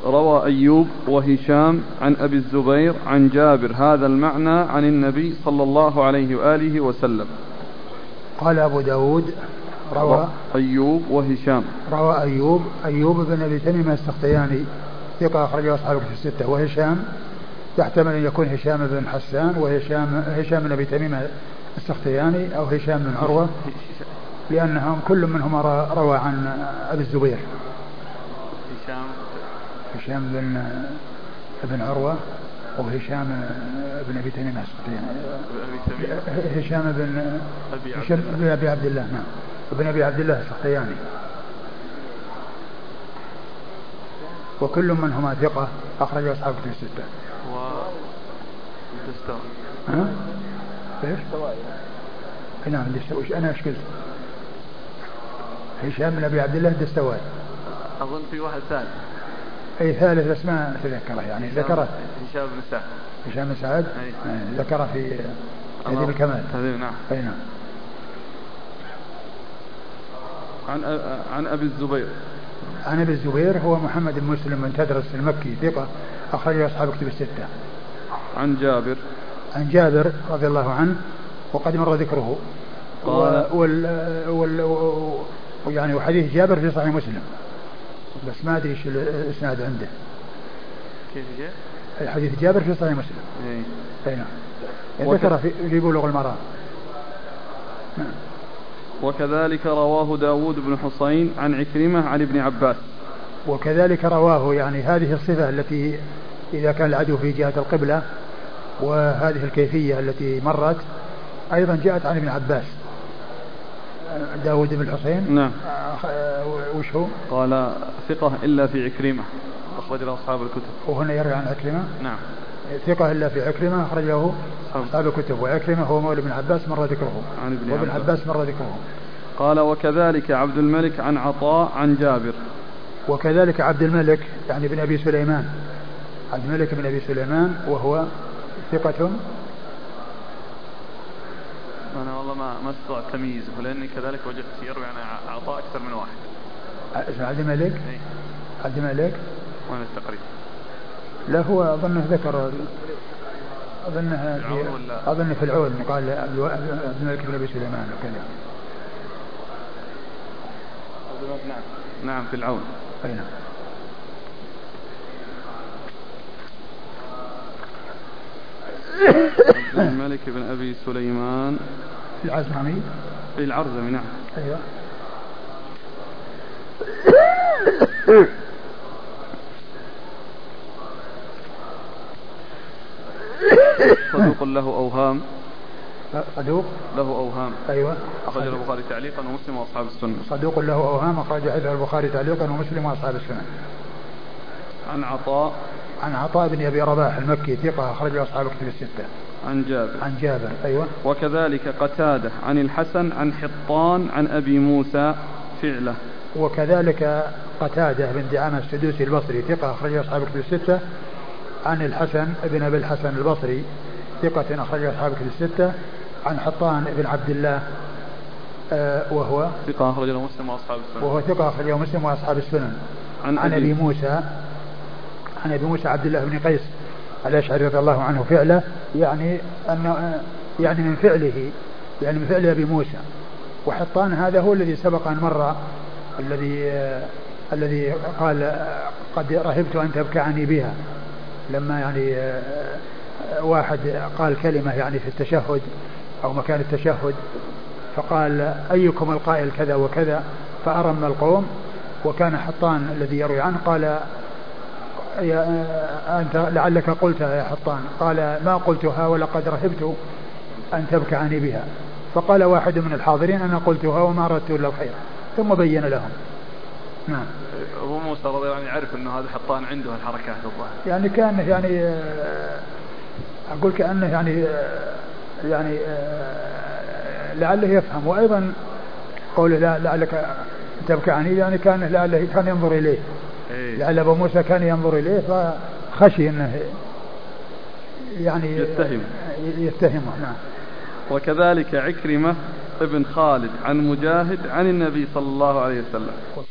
روى أيوب وهشام عن أبي الزبير عن جابر هذا المعنى عن النبي صلى الله عليه وآله وسلم. قال أبو داود روى أيوب وهشام. روى أيوب أيوب بن أبي تميم السختياني. ثقة أخرجه أصحاب الكتب الستة وهشام يحتمل أن يكون هشام بن حسان وهشام هشام بن أبي تميم السختياني أو هشام بن عروة لأنهم كل منهما روى عن أبي الزبير. هشام. هشام بن بن عروة وهشام بن أبي تميم السختياني. هشام بن هشام بن أبي عبد الله نعم. ابن أبي عبد الله السختياني. وكل منهما ثقة أخرج أصحاب كتب الستة. و الدستوائي. ها؟ إيش؟ نعم الدستوائي أنا إيش قلت؟ هشام بن أبي عبد الله الدستوائي. أظن في واحد ثالث. أي ثالث بس ما أتذكره يعني ذكره هشام بن سعد. هشام بن سعد ذكره في تهذيب الكمال. تهذيب نعم. أي نعم. عن عن أبي الزبير. عن أبي الزبير هو محمد بن مسلم بن تدرس المكي ثقة أخرج أصحاب كتب الستة. عن جابر عن جابر رضي الله عنه وقد مر ذكره. قال وال, وال, وال يعني وحديث جابر في صحيح مسلم. بس ما أدري إيش الإسناد عنده. كيف جاء؟ حديث جابر في صحيح مسلم. اي اي نعم. ذكر في, في بلوغ المرام. نعم. وكذلك رواه داود بن حسين عن عكرمة عن ابن عباس. وكذلك رواه يعني هذه الصفة التي إذا كان العدو في جهة القبلة وهذه الكيفية التي مرت أيضا جاءت عن ابن عباس. داود بن الحسين نعم. وش هو؟ قال ثقة إلا في عكرمة. أخرج له أصحاب الكتب. وهنا يروي عن عكرمة؟ نعم. ثقة إلا في عكرمة أخرجه أصحاب الكتب وعكرمة هو مولى ابن عباس مر ذكره. عن ابن وابن عباس. مر ذكره. قال وكذلك عبد الملك عن عطاء عن جابر. وكذلك عبد الملك يعني بن أبي سليمان. عبد الملك بن أبي سليمان وهو ثقة أنا والله ما ما استطعت تمييزه لأني كذلك وجدت يروي عن عطاء أكثر من واحد. اسمه عبد الملك؟ إيه. عبد الملك؟ وين التقريب؟ لا هو أظنه ذكر أظنها في؟ أظن في العون قال عبد الملك بن أبي سليمان وكذا نعم نعم في العون. أي نعم. عبد الملك بن أبي سليمان. العزمي؟ العرزمي نعم. أيوه. صدوق له أوهام. صدوق؟ له أوهام. أيوه. أخرج البخاري تعليقا ومسلم وأصحاب السنة. صدوق له أوهام أخرج البخاري تعليقا ومسلم وأصحاب السنة. عن عطاء. عن عطاء بن أبي رباح المكي ثقة أخرجه أصحاب كتب الستة. عن جابر. عن جابر أيوه. وكذلك قتادة عن الحسن عن حطان عن أبي موسى فعله. وكذلك قتادة بن دعامة السدوسي البصري ثقة أخرجه أصحاب كتب الستة. عن الحسن بن أبي الحسن البصري ثقة أخرجه أصحاب كتب الستة عن حطان بن عبد الله آه وهو ثقة أخرجه مسلم وأصحاب السنن. وهو ثقة أخرجه مسلم وأصحاب السنن. عن, عن أبي موسى عن أبي موسى عبد الله بن قيس الأشعري رضي الله عنه فعله يعني أن يعني من فعله يعني من فعل أبي موسى. وحطان هذا هو الذي سبق أن مر الذي آه الذي قال قد رهبت أن تبكعني بها. لما يعني آه واحد قال كلمة يعني في التشهد أو مكان التشهد فقال أيكم القائل كذا وكذا فأرم القوم وكان حطان الذي يروي عنه قال يا أنت لعلك قلتها يا حطان قال ما قلتها ولقد رهبت أن تبكعني بها. فقال واحد من الحاضرين أنا قلتها وما أردت إلا الخير ثم بين لهم. نعم. أبو موسى رضي الله عنه يعرف أنه هذا حطان عنده الحركات الظاهر يعني كان يعني أقول كأنه يعني يعني لعله يفهم. وأيضا قوله لا لعلك تبكعني يعني كان لعله كان ينظر إليه. إيه. لعل أبو موسى كان ينظر إليه فخشي أنه يعني يتهم. يتهمه نعم. وكذلك عكرمة ابن خالد عن مجاهد عن النبي صلى الله عليه وسلم.